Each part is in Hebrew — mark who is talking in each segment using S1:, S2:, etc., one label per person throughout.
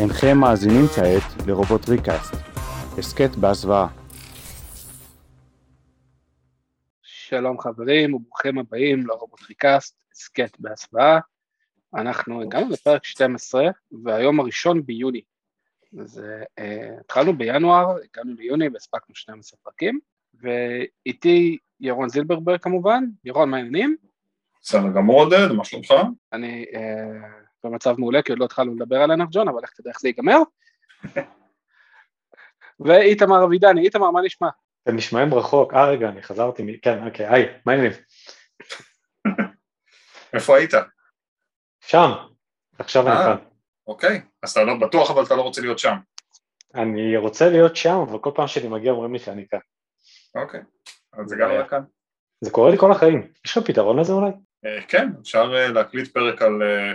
S1: אינכם מאזינים כעת לרובוט ריקאסט, הסכת בהסוואה.
S2: שלום חברים וברוכים הבאים לרובוט ריקאסט, הסכת בהסוואה. אנחנו הגענו לפרק 12 והיום הראשון ביוני. אז uh, התחלנו בינואר, הגענו ליוני והספקנו 12 פרקים, ואיתי ירון זילברברג כמובן. ירון, מה העניינים?
S3: בסדר גמור עודד, מה שלומך?
S2: אני uh, במצב מעולה, כי עוד לא התחלנו לדבר על אנרג'ון, אבל איך תדע איך זה ייגמר. ואיתמר אבידני, איתמר, מה נשמע?
S4: אתם נשמעים רחוק, אה רגע, אני חזרתי, כן, אוקיי, היי, מה העניינים?
S3: איפה היית?
S4: שם, עכשיו אני
S3: אה.
S4: כאן.
S3: אוקיי, אז אתה לא בטוח אבל אתה לא רוצה להיות שם.
S4: אני רוצה להיות שם, אבל כל פעם שאני מגיע אומרים לי שאני כאן.
S3: אוקיי, אז הגענו לכאן.
S4: זה קורה לי כל החיים, יש לך פתרון לזה אולי?
S3: אה, כן, אפשר אה, להקליט פרק על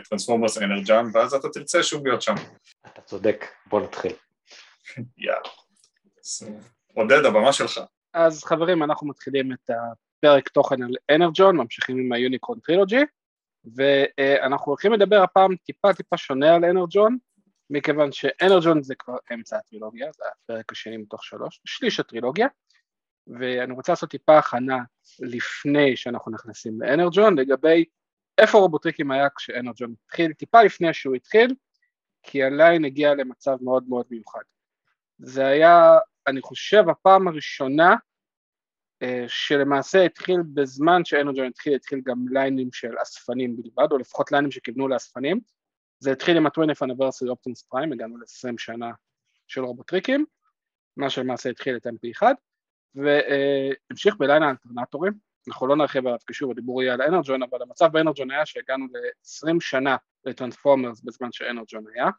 S3: Transformers Energon ואז אתה תרצה שוב להיות שם.
S4: אתה צודק, בוא נתחיל.
S3: יאללה. אה, עודד, הבמה שלך.
S2: אז חברים, אנחנו מתחילים את הפרק תוכן על Energon, ממשיכים עם ה Unicron Trilogy, ואנחנו הולכים לדבר הפעם טיפה טיפה שונה על Energon, מכיוון ש Energon זה כבר אמצע הטרילוגיה, זה הפרק השני מתוך שלוש, שליש הטרילוגיה, ואני רוצה לעשות טיפה הכנה לפני שאנחנו נכנסים לאנרג'ון, לגבי איפה רובוטריקים היה כשאנרג'ון התחיל, טיפה לפני שהוא התחיל, כי הליין הגיע למצב מאוד מאוד מיוחד. זה היה, אני חושב, הפעם הראשונה אה, שלמעשה התחיל בזמן שאנרג'ון התחיל, התחיל גם ליינים של אספנים בלבד, או לפחות ליינים שכיוונו לאספנים. זה התחיל עם ה-20th anniversary Optimus Prime, הגענו ל-20 שנה של רובוטריקים, מה שלמעשה התחיל את MP1, והמשיך ב line האלטרנטורים, אנחנו לא נרחיב עליו כי הדיבור יהיה על Energon, אבל המצב באנרג'ון היה שהגענו ל-20 שנה ל Transformers בזמן ש Energon היה,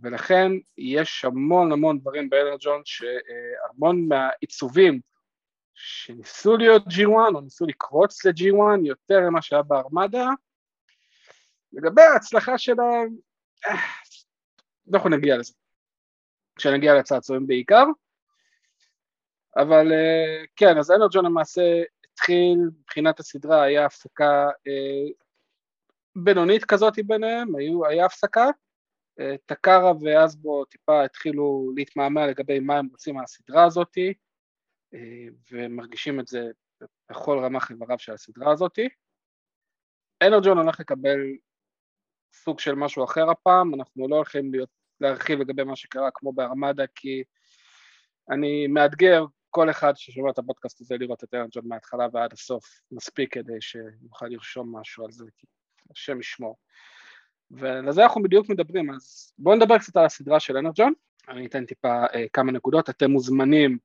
S2: ולכן יש המון המון דברים ב Energon שהמון מהעיצובים שניסו להיות G1 או ניסו לקרוץ ל-G1 יותר ממה שהיה בארמדה, לגבי ההצלחה שלהם, אה, אנחנו נגיע לזה, כשנגיע לצעצועים בעיקר, אבל אה, כן, אז אנרג'ון למעשה התחיל, מבחינת הסדרה היה הפסקה אה, בינונית כזאת ביניהם, היו, היה הפסקה, אה, טקארה ואסבו טיפה התחילו להתמהמה לגבי מה הם רוצים מהסדרה הזאתי, אה, ומרגישים את זה בכל רמ"ח איבריו של הסדרה הזאתי. אנרג'ון הולך לקבל סוג של משהו אחר הפעם, אנחנו לא הולכים להיות, להרחיב לגבי מה שקרה כמו בארמדה, כי אני מאתגר כל אחד ששומע את הפודקאסט הזה לראות את אנרג'ון מההתחלה ועד הסוף, מספיק כדי שיוכל לרשום משהו על זה, כי השם ישמור. ולזה אנחנו בדיוק מדברים, אז בואו נדבר קצת על הסדרה של אנרג'ון, אני אתן טיפה אה, כמה נקודות, אתם מוזמנים,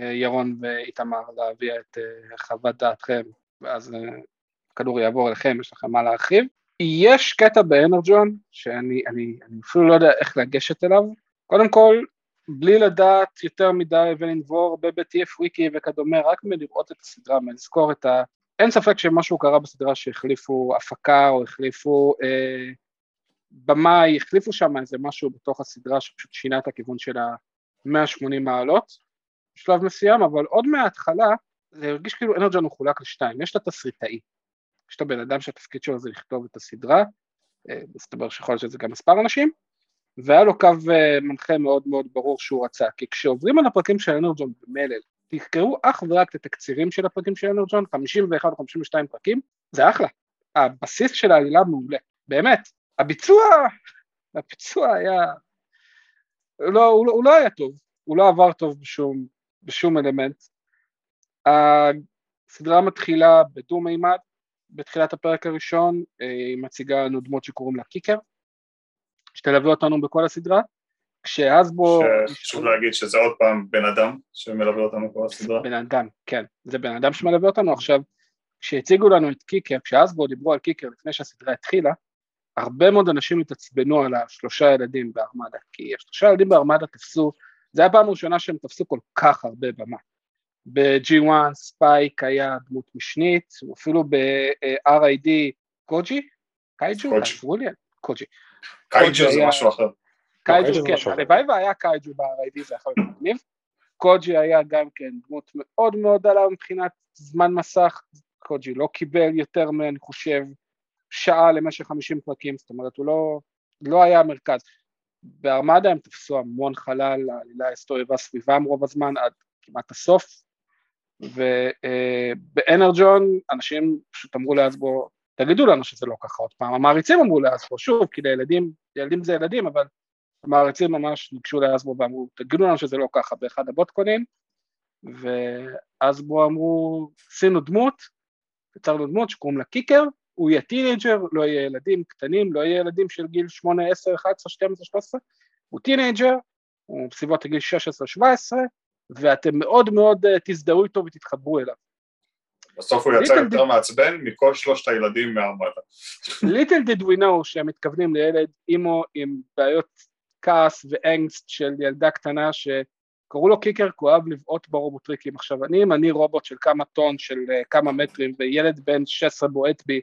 S2: אה, ירון ואיתמר, להביא את אה, חוות דעתכם, ואז אה, הכדור יעבור אליכם, יש לכם מה להרחיב. יש קטע באנרג'ון, שאני אני, אני אפילו לא יודע איך לגשת אליו, קודם כל, בלי לדעת יותר מדי ולנבור הרבה ב-TF וויקי וכדומה, רק מלראות את הסדרה, מלזכור את ה... אין ספק שמשהו קרה בסדרה שהחליפו הפקה או החליפו אה, במאי, החליפו שם איזה משהו בתוך הסדרה שפשוט שינה את הכיוון של ה-180 מעלות בשלב מסוים, אבל עוד מההתחלה זה הרגיש כאילו אנרג'ון מחולק לשתיים, יש את התסריטאי, יש את הבן אדם שהתפקיד שלו זה לכתוב את הסדרה, אה, מסתבר שיכול להיות שזה גם מספר אנשים, והיה לו קו אה, מנחה מאוד מאוד ברור שהוא רצה, כי כשעוברים על הפרקים של אנרג'ון במלל, תקראו אך ורק את התקצירים של הפרקים של אנרג'ון, 51 או 52 פרקים, זה אחלה, הבסיס של העלילה מעולה, באמת, הביצוע, הביצוע היה, לא, הוא, לא, הוא לא היה טוב, הוא לא עבר טוב בשום, בשום אלמנט. הסדרה מתחילה בדו-מימד, בתחילת הפרק הראשון, אה, היא מציגה לנו דמות שקוראים לה קיקר, שתלווה אותנו בכל הסדרה, כשאסבו...
S3: חשוב להגיד שזה עוד פעם בן אדם שמלווה אותנו כל הסדרה.
S2: בן אדם, כן, זה בן אדם שמלווה אותנו. עכשיו, כשהציגו לנו את קיקר, כשאסבו דיברו על קיקר לפני שהסדרה התחילה, הרבה מאוד אנשים התעצבנו על השלושה ילדים בארמדה, כי השלושה ילדים בארמדה תפסו, זה היה פעם ראשונה שהם תפסו כל כך הרבה במה. ב-G1 ספייק היה דמות משנית, אפילו ב-RID קוג'י? Kaiju? קוג'י.
S3: Kaiju זה משהו אחר.
S2: Kaiju, כן, הלוואי והיה Kaiju ב-RID זה יכול להיות מגניב. קוג'י היה גם כן דמות מאוד מאוד דלה מבחינת זמן מסך, קוג'י לא קיבל יותר מאני חושב שעה למשך 50 פרקים, זאת אומרת הוא לא, לא היה המרכז. בארמדה הם תפסו המון חלל, העלילה הסתובבה סביבם רוב הזמן עד כמעט הסוף, ובאנרג'ון אנשים פשוט אמרו לאסבו, תגידו לנו שזה לא ככה עוד פעם, המעריצים אמרו לאסבו, שוב, כי לילדים, ילדים זה ילדים, אבל המעריצים ממש ניגשו לאסבו ואמרו, תגידו לנו שזה לא ככה באחד הבוטקונים, והסברו אמרו, עשינו דמות, יצרנו דמות שקוראים לה קיקר, הוא יהיה teenager, לא יהיה ילדים קטנים, לא יהיה ילדים של גיל 8, 10, 11, 12, 13, הוא teenager, הוא בסביבות הגיל 16-17, ואתם מאוד מאוד uh, תזדהו איתו ותתחברו אליו.
S3: בסוף הוא יצא יותר מעצבן מכל שלושת הילדים מ
S2: Armada. little did we know שהם מתכוונים לילד emo עם בעיות כעס ו angst של ילדה קטנה שקראו לו קיקר, כי הוא אוהב לבעוט ברובוטריקים. עכשיו אני, אם אני רובוט של כמה טון, של uh, כמה מטרים, וילד בן 16 בועט בי,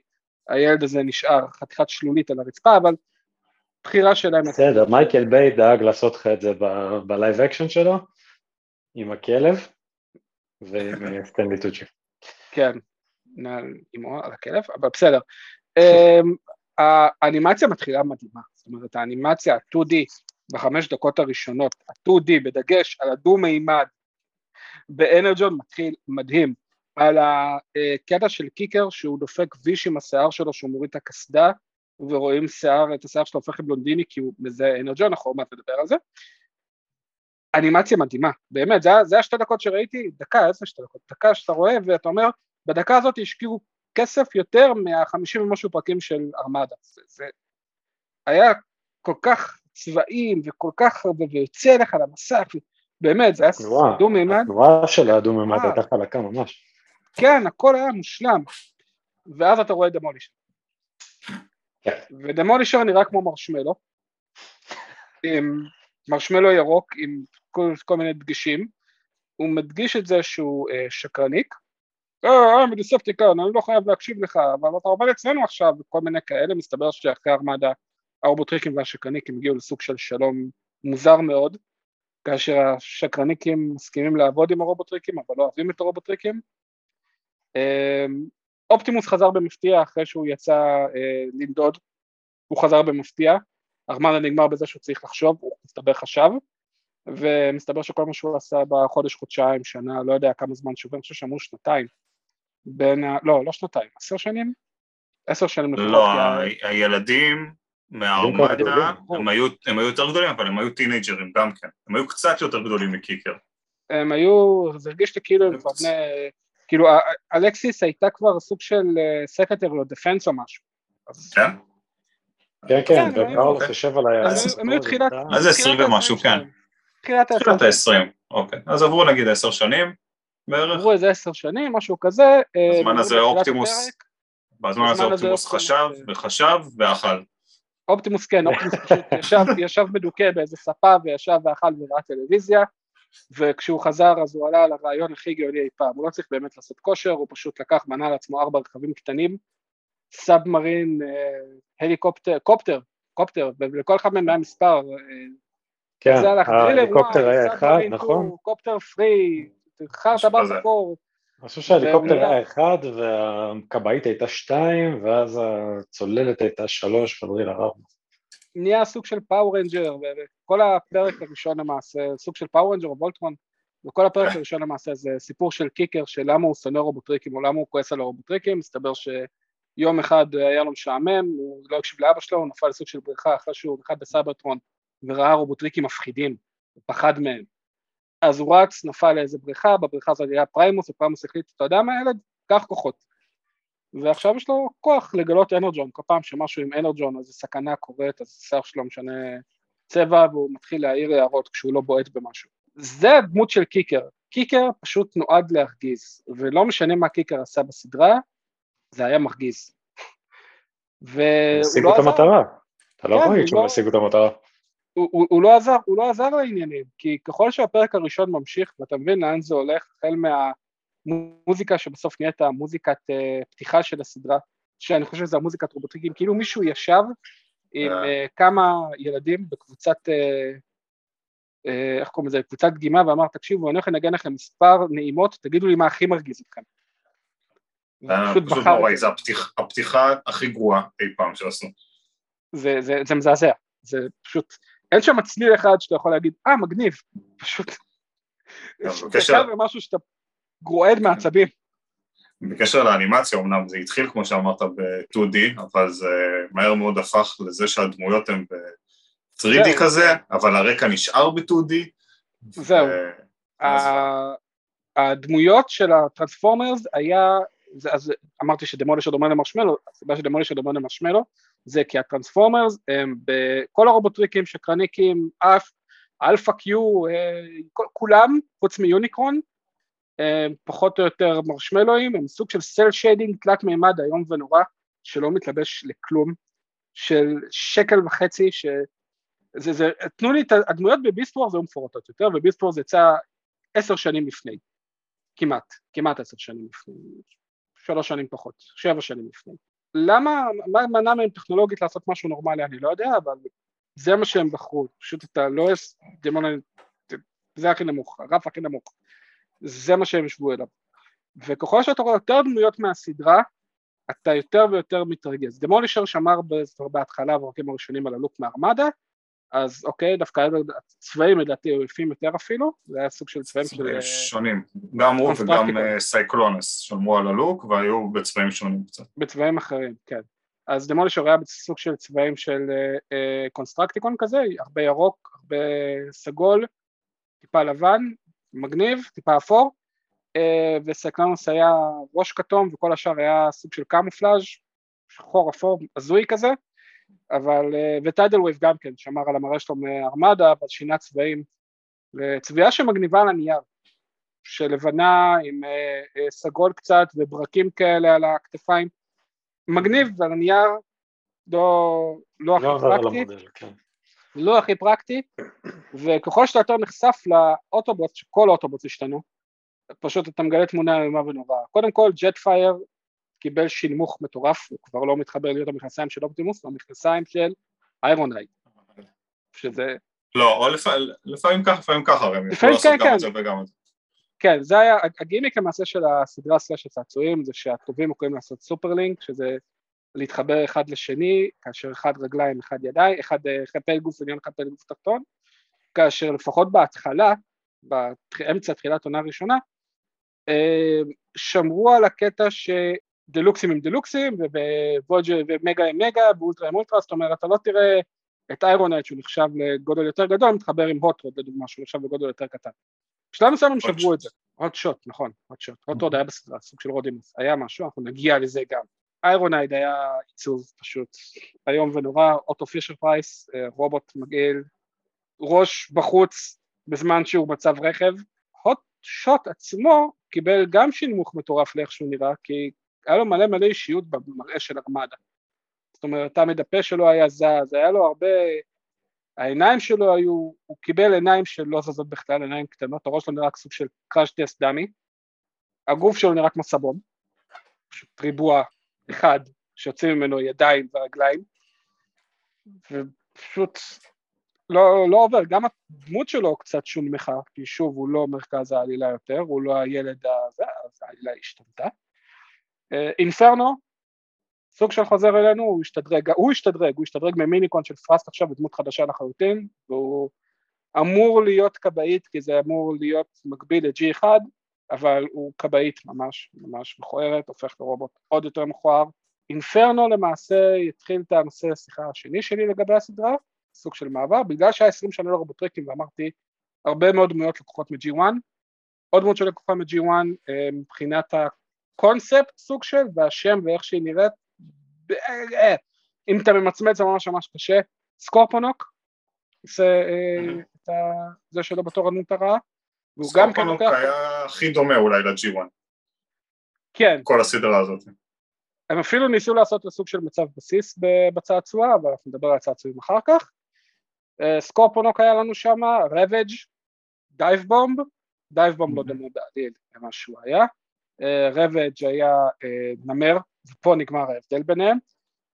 S2: הילד הזה נשאר חתיכת שלולית על הרצפה, אבל בחירה שלהם.
S4: בסדר, מייקל ביי דאג לעשות לך את זה ב live action שלו, עם הכלב, ועם סטנלי טוצ'י.
S2: כן, עם על הכלב, אבל בסדר. אמ, האנימציה מתחילה מדהימה, זאת אומרת האנימציה ה-2D בחמש דקות הראשונות, ה-2D בדגש על הדו-מימד באנרג'ון מתחיל מדהים, על הקטע של קיקר שהוא דופק ויש עם השיער שלו שהוא מוריד את הקסדה ורואים שיער, את השיער שלו הופך לבלונדיני כי הוא מזהה אנרג'ון, אנחנו עוד מעט נדבר על זה. אנימציה מדהימה, באמת, זה, זה השתי דקות שראיתי, דקה, איזה שתי דקות, דקה שאתה רואה ואתה אומר, בדקה הזאת השקיעו כסף יותר מהחמישים ומשהו פרקים של ארמדה, זה, זה היה כל כך צבעים וכל כך הרבה ויוצא לך למסך, באמת, זה היה דו מימד.
S4: התנועה של הדו מימד אה. הייתה חלקה ממש.
S2: כן, הכל היה מושלם, ואז אתה רואה דמולישר. כן. ודמולישר נראה כמו מרשמלו, עם מרשמלו ירוק עם כל, כל מיני דגשים, הוא מדגיש את זה שהוא אה, שקרניק, אה, אני דיספטיקן, אני לא חייב להקשיב לך, אבל אתה עובד אצלנו עכשיו, וכל מיני כאלה, מסתבר שאחרי ארמדה הרובוטריקים והשקרניקים הגיעו לסוג של שלום מוזר מאוד, כאשר השקרניקים מסכימים לעבוד עם הרובוטריקים, אבל לא אוהבים את הרובוטריקים. אמ, אופטימוס חזר במפתיע אחרי שהוא יצא אה, לנדוד, הוא חזר במפתיע, ארמדה נגמר בזה שהוא צריך לחשוב, הוא מסתבר חשב, ומסתבר שכל מה שהוא עשה בחודש, חודשיים, שנה, לא יודע כמה זמן שוב, אני חושב שאמרו שנתיים, בין, ה... לא, לא שנתיים, עשר שנים? עשר שנים
S3: לפחות. לא, הילדים מהארמדה, הם היו, הם היו יותר גדולים, אבל הם היו teenager ים גם כן, הם היו קצת יותר גדולים מקיקר.
S2: הם היו, זה הרגיש לי כאילו הם כבר בני, כאילו אלקסיס הייתה כבר סוג של Scatter או defense או משהו.
S4: כן? כן, כן, וקרלוס יושב על ה...
S2: הם היו תחילת...
S3: אז זה עשרים ומשהו, כן.
S2: תחילת
S3: ה-20, אוקיי. אז עברו נגיד עשר שנים בערך.
S2: עברו איזה עשר שנים, משהו כזה.
S3: אה, בזמן הזה אופטימוס, בזמן הזה אופטימוס חשב וחשב ואכל.
S2: אופטימוס כן, אופטימוס פשוט ישב, ישב מדוכא באיזה ספה וישב ואכל וראה טלוויזיה וכשהוא חזר אז הוא עלה על הרעיון הכי גאוני אי פעם, הוא לא צריך באמת לעשות כושר, הוא פשוט לקח, מנה לעצמו ארבע רכבים קטנים, סאב מרין, אה, הליקופטר, קופטר, קופטר, ולכל אחד מהם היה מספר, אה,
S4: כן, ההליקופטר היה אחד, נכון?
S2: קופטר פרי, חרטה בקור.
S4: אני חושב שההליקופטר היה אחד והכבאית הייתה שתיים ואז הצוללת הייתה שלוש ודריל ארבע.
S2: נהיה סוג של פאורנג'ר, וכל הפרק הראשון למעשה, סוג של פאורנג'ר או וולטרון, וכל הפרק הראשון למעשה זה סיפור של קיקר של למה הוא שונא רובוטריקים או למה הוא כועס על הרובוטריקים, מסתבר שיום אחד היה לו משעמם, הוא לא הקשיב לאבא שלו, הוא נפל לסוג של בריכה אחרי שהוא נכנס בסייברטרון וראה רובוטריקים מפחידים, הוא פחד מהם. אז הוא רץ, נפל לאיזה בריכה, בבריכה הזאת היה פריימוס, ופריימוס החליט, אתה יודע מה ילד? קח כוחות. ועכשיו יש לו כוח לגלות אנרג'ון, כל פעם שמשהו עם אנרג'ון, אז סכנה קורית, אז השיער שלו משנה צבע, והוא מתחיל להעיר הערות כשהוא לא בועט במשהו. זה הדמות של קיקר. קיקר פשוט נועד להרגיז, ולא משנה מה קיקר עשה בסדרה, זה היה מרגיז.
S4: והוא לא עזר. השיג את המטרה. אתה לא כן, יכול להגיד שהוא לא- השיג את המטרה.
S2: הוא, הוא, הוא, לא עזר, הוא לא עזר לעניינים, כי ככל שהפרק הראשון ממשיך, ואתה מבין לאן זה הולך, החל מהמוזיקה שבסוף נהיית המוזיקת uh, פתיחה של הסדרה, שאני חושב שזה המוזיקת רובוטריקים, כאילו מישהו ישב עם uh, כמה ילדים בקבוצת, uh, uh, איך קוראים לזה, קבוצת דגימה, ואמר, תקשיבו, אני הולך לנגן לכם מספר נעימות, תגידו לי מה הכי מרגיז אתכם.
S3: פשוט נוראי, זו הפתיחה הכי גרועה אי פעם שעשו.
S2: זה, זה, זה מזעזע, זה פשוט, אין שם צליל אחד שאתה יכול להגיד, אה, מגניב, פשוט,
S3: בקשר-
S2: זה משהו שאתה רועד מעצבים.
S3: בקשר לאנימציה, אמנם זה התחיל כמו שאמרת ב-2D, אבל זה מהר מאוד הפך לזה שהדמויות הן ב-3D
S2: זהו.
S3: כזה, אבל הרקע נשאר ב-2D.
S2: זהו. הדמויות של הטרנספורמרס היה, אז אמרתי שדמולישר דומה למרשמלו, הסיבה שדמולישר דומה למרשמלו זה כי הטרנספורמרס הם בכל הרובוטריקים, שקרניקים, אף, אלפא קיו, אה, כולם, חוץ מיוניקרון, הם פחות או יותר מרשמלואים, הם סוג של cel shading תלת מימד איום ונורא, שלא מתלבש לכלום, של שקל וחצי, ש... זה, זה, תנו לי את הדמויות בביסט וורז היו מפורטות יותר, וביסט וורז יצא עשר שנים לפני, כמעט, כמעט עשר שנים לפני, שלוש שנים פחות, שבע שנים לפני. למה, מה מנע מהם טכנולוגית לעשות משהו נורמלי אני לא יודע, אבל זה מה שהם בחרו, פשוט אתה לא יש דמון, זה הכי נמוך, הרף הכי נמוך, זה מה שהם ישבו אליו. וככל שאתה רואה יותר דמויות מהסדרה, אתה יותר ויותר מתרגז. דמולישר שמר בהתחלה בפרקים הראשונים על הלוק מארמדה, אז אוקיי, דווקא הצבעים לדעתי היו יפים יותר אפילו, זה היה סוג של צבעים של... אה,
S3: שונים, גם הוא וגם. אה, סייקלונס שמרו על הלוק והיו בצבעים שונים קצת.
S2: בצבעים אחרים, כן. אז דמולישר היה בסוג של צבעים של אה, קונסטרקטיקון כזה, הרבה ירוק, הרבה סגול, טיפה לבן, מגניב, טיפה אפור, וסייקלונס היה ראש כתום וכל השאר היה סוג של קמופלאז', שחור אפור, הזוי כזה, אבל, אה, וטיידל ווייב גם כן, שמר על המראה שלו מארמדה, אבל שינה צבעים, וצביעה שמגניבה על הנייר, של לבנה עם אה, אה, סגול קצת וברקים כאלה על הכתפיים, מגניב על הנייר, לא, לא הכי
S4: לא על
S2: פרקטי,
S4: כן.
S2: לא הכי פרקטי, וככל שאתה יותר נחשף לאוטובוטס, שכל האוטובוטס השתנו, פשוט אתה מגלה תמונה איומה ונוראה. קודם כל, ג'ט פייר קיבל שינמוך מטורף, הוא כבר לא מתחבר להיות המכנסיים של אופטימוס, הוא המכנסיים של איירונהייד, שזה,
S3: לא, או לפ... לפעמים ככה, לפעמים ככה, הרי הם יכלו
S2: לפעמים
S3: לעשות גם. את זה וגם את זה.
S2: כן, זה היה, הגימיק למעשה של הסדרה slash הצעצועים, זה שהטובים יכולים לעשות superlink, שזה להתחבר אחד לשני, כאשר אחד רגליים, אחד ידיים, אחד אה, חלק גוף עליון, חלק גוף תחתון, כאשר לפחות בהתחלה, באמצע תחילת עונה ראשונה, אה, שמרו על הקטע שדלוקסים הם דלוקסים, ובווג'ה ומגה הם מגה, ואולטרה הם אולטרה, זאת אומרת, אתה לא תראה את איירונהייד שהוא נחשב לגודל יותר גדול, מתחבר עם הוט רוד לדוגמה, שהוא נחשב לגודל יותר קטן. בשלב מסוים הם שברו. את זה, הוט שוט, נכון, הוט שוט, הוט רוד היה בסדרה, סוג של רודימוס, היה משהו, אנחנו נגיע לזה גם. איירונהייד היה עיצוב פשוט איום ונורא, אוטו פישר פרייס, אה, רובוט מגעיל, ראש בחוץ בזמן שהוא מצב רכב. הוט שוט עצמו קיבל גם שינמוך מטורף לאיך שהוא נראה, כי היה לו מלא מלא אישיות במראה של ארמדה. זאת אומרת, תמיד הפה שלו היה זז, היה לו הרבה... העיניים שלו היו, הוא קיבל עיניים שלא זזות בכלל, עיניים קטנות, הראש שלו נראה כסוג של crash test dummy, הגוף שלו נראה כמו סבון, פשוט ריבוע אחד שיוצאים ממנו ידיים ורגליים, ופשוט לא, לא עובר, גם הדמות שלו קצת שונמכה, כי שוב הוא לא מרכז העלילה יותר, הוא לא הילד הזה, אז העלילה השתנתה. אינפרנו, סוג של חוזר אלינו, הוא השתדרג, הוא השתדרג, הוא השתדרג ממיניקון של פרסט עכשיו בדמות חדשה לחלוטין, והוא אמור להיות כבאית, כי זה אמור להיות מקביל ל-G1, אבל הוא כבאית ממש ממש מכוערת, הופך לרובוט עוד יותר מכוער. אינפרנו למעשה יתחיל את הנושא השיחה השני שלי לגבי הסדרה, סוג של מעבר, בגלל שהיה 20 שנה לרובוטריקים ואמרתי הרבה מאוד דמויות לקוחות מ-G1, עוד דמות שלקוחה מ-G1 אה, מבחינת הקונספט סוג של, והשם ואיך שהיא נראית, אה, אם אתה ממצמץ זה ממש ממש קשה, סקורפונוק, זה, אה, ה- זה שלו בתור הדמות הרעה, והוא גם כן
S3: סקורפונוק
S2: לוקח,
S3: היה הכי דומה אולי ל-G1,
S2: כן,
S3: כל הסדרה הזאת.
S2: הם אפילו ניסו לעשות לסוג של מצב בסיס בצעצוע, אבל אנחנו נדבר על צעצועים אחר כך. אה, סקורפונוק היה לנו שם, רבג', דייב בומב, דייב בומב לא דומה בעליל למה שהוא היה, אה, רבג' היה אה, נמר, ופה נגמר ההבדל ביניהם.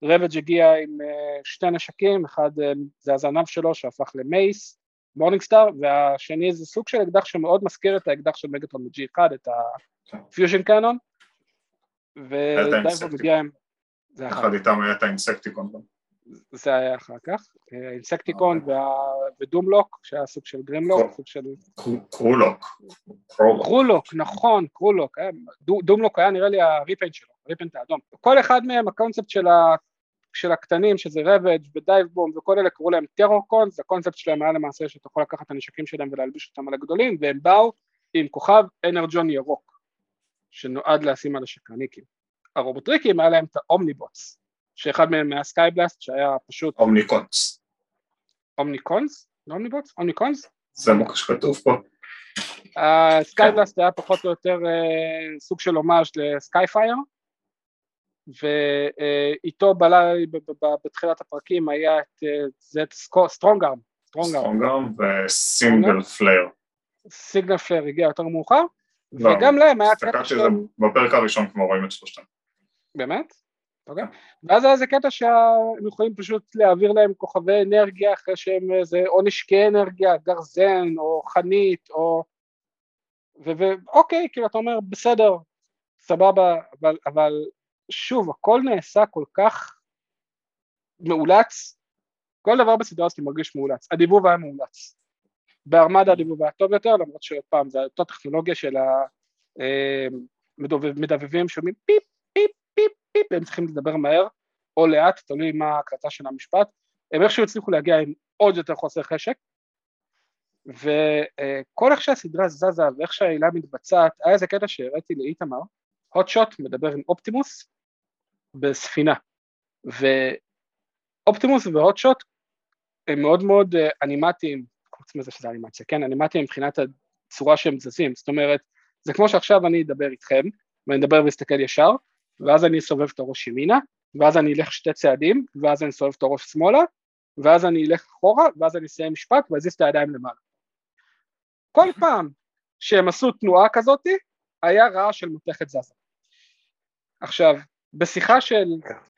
S2: רבג' הגיע עם אה, שתי נשקים, אחד אה, זה הזנב שלו שהפך ל mace, morningstar, והשני זה סוג של אקדח שמאוד מזכיר את האקדח של מגטרון מ-G1, את ה fusion cannon, ודייב בומב
S3: האינסקטיקון.
S2: הגיע עם... זה אחד.
S3: איתם היה את האינסקטיקון גם.
S2: זה היה אחר כך, אה, אינסקטיקון ודומלוק, שהיה סוג של גרימלוק, סוג של...
S3: קרולוק.
S2: קרולוק, נכון, קרולוק, דומלוק היה נראה לי ה repaint שלו, ה repaint האדום. כל אחד מהם, הקונספט של, ה, של הקטנים, שזה רבג' ודייבבומב וכל אלה קראו להם טרור קונס, הקונספט שלהם היה למעשה שאתה יכול לקחת את הנשקים שלהם ולהלביש אותם על הגדולים, והם באו עם כוכב אנרג'ון ירוק, שנועד לשים על השקרניקים. הרובוטריקים היה להם את האומניבוטס, שאחד מהם היה סקייבלאסט שהיה פשוט...
S3: אומניקונס.
S2: אומניקונס? לא אומניבוטס? אומניקונס?
S3: זה מה שכתוב פה.
S2: סקייבלאסט היה פחות או יותר uh, סוג של הומאז' לסקייפייר ואיתו בלה בתחילת הפרקים היה את זה סטרונגארם
S3: סטרונגארם וסינגל פלייר
S2: סינגל פלייר הגיע יותר מאוחר לא, וגם להם היה
S3: קטע שהם בפרק הראשון כמו רואים את שלושתם
S2: באמת? אוקיי. ואז היה איזה קטע שהם יכולים פשוט להעביר להם כוכבי אנרגיה אחרי שהם איזה או נשקי אנרגיה, גרזן או חנית או... ואוקיי, כאילו אתה אומר בסדר, סבבה, אבל, אבל שוב, הכל נעשה כל כך מאולץ, כל דבר בסדרה הזאת מרגיש מאולץ, הדיבוב היה מאולץ, בארמדה הדיבוב היה טוב יותר, למרות שעוד פעם זו אותה טכנולוגיה של המדבבים אה, שומעים פיפ פיפ פיפ הם צריכים לדבר מהר או לאט, תלוי מה ההקלטה של המשפט, הם איכשהו הצליחו להגיע עם עוד יותר חוסר חשק, וכל איך שהסדרה זזה ואיך שהעילה מתבצעת, היה איזה קטע שהראיתי לאיתמר, הוטשוט מדבר עם אופטימוס בספינה, ואופטימוס והוטשוט הם מאוד מאוד אה, אנימטיים, חוץ מזה שזה אנימציה, כן, אנימטיים מבחינת הצורה שהם זזים, זאת אומרת, זה כמו שעכשיו אני אדבר איתכם, ואני אדבר ואסתכל ישר, ואז אני אסובב את הראש ימינה, ואז אני אלך שתי צעדים, ואז אני אסובב את הראש שמאלה, ואז אני אלך אחורה, ואז אני אסיים משפט ואזיז את הידיים למעלה. כל פעם שהם עשו תנועה כזאת, היה רעש של מתכת זזה. עכשיו, בשיחה של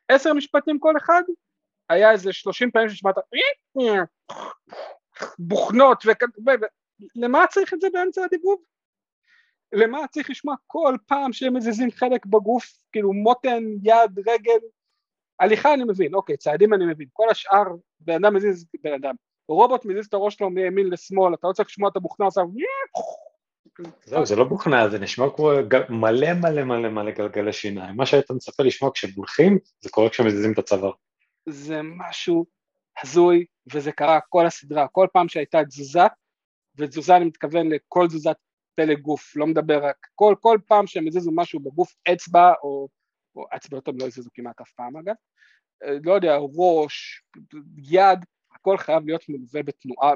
S2: עשר משפטים כל אחד, היה איזה שלושים פעמים ששמעת בוכנות וכדומה, למה צריך את זה באמצע הדיבוב? למה צריך לשמוע כל פעם שהם מזיזים חלק בגוף, כאילו מותן, יד, רגל, הליכה אני מבין, אוקיי, צעדים אני מבין, כל השאר בן אדם מזיז בן אדם, רובוט מזיז את הראש שלו מימין לשמאל, אתה לא צריך לשמוע את הבוכנה עושה
S4: זהו, זה לא בוכנה, זה נשמע כמו מלא מלא מלא מלא גלגלי שיניים. מה שהיית מצפה לשמוע כשבולחים, זה קורה כשמזיזים את הצוואר.
S2: זה משהו הזוי, וזה קרה כל הסדרה, כל פעם שהייתה תזוזה, ותזוזה אני מתכוון לכל תזוזת פלג גוף, לא מדבר רק, כל, כל פעם שהם הזיזו משהו בגוף, אצבע, או, או אצבעות הם לא הזיזו כמעט אף פעם אגב, אה, לא יודע, ראש, יד, הכל חייב להיות מלווה בתנועה,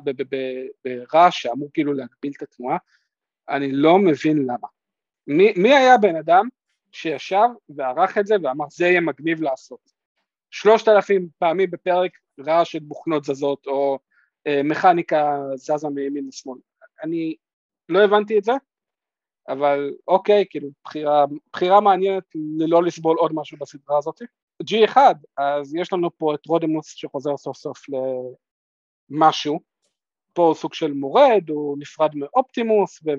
S2: ברעש שאמור כאילו להגביל את התנועה, אני לא מבין למה. מי, מי היה בן אדם שישב וערך את זה ואמר זה יהיה מגניב לעשות? שלושת אלפים פעמים בפרק רעש של בוכנות זזות או אה, מכניקה זזה מימין לשמאל. אני לא הבנתי את זה, אבל אוקיי, כאילו בחירה, בחירה מעניינת ללא לסבול עוד משהו בסדרה הזאת. G1, אז יש לנו פה את רודימוס שחוזר סוף סוף למשהו, פה הוא סוג של מורד, הוא נפרד מאופטימוס והוא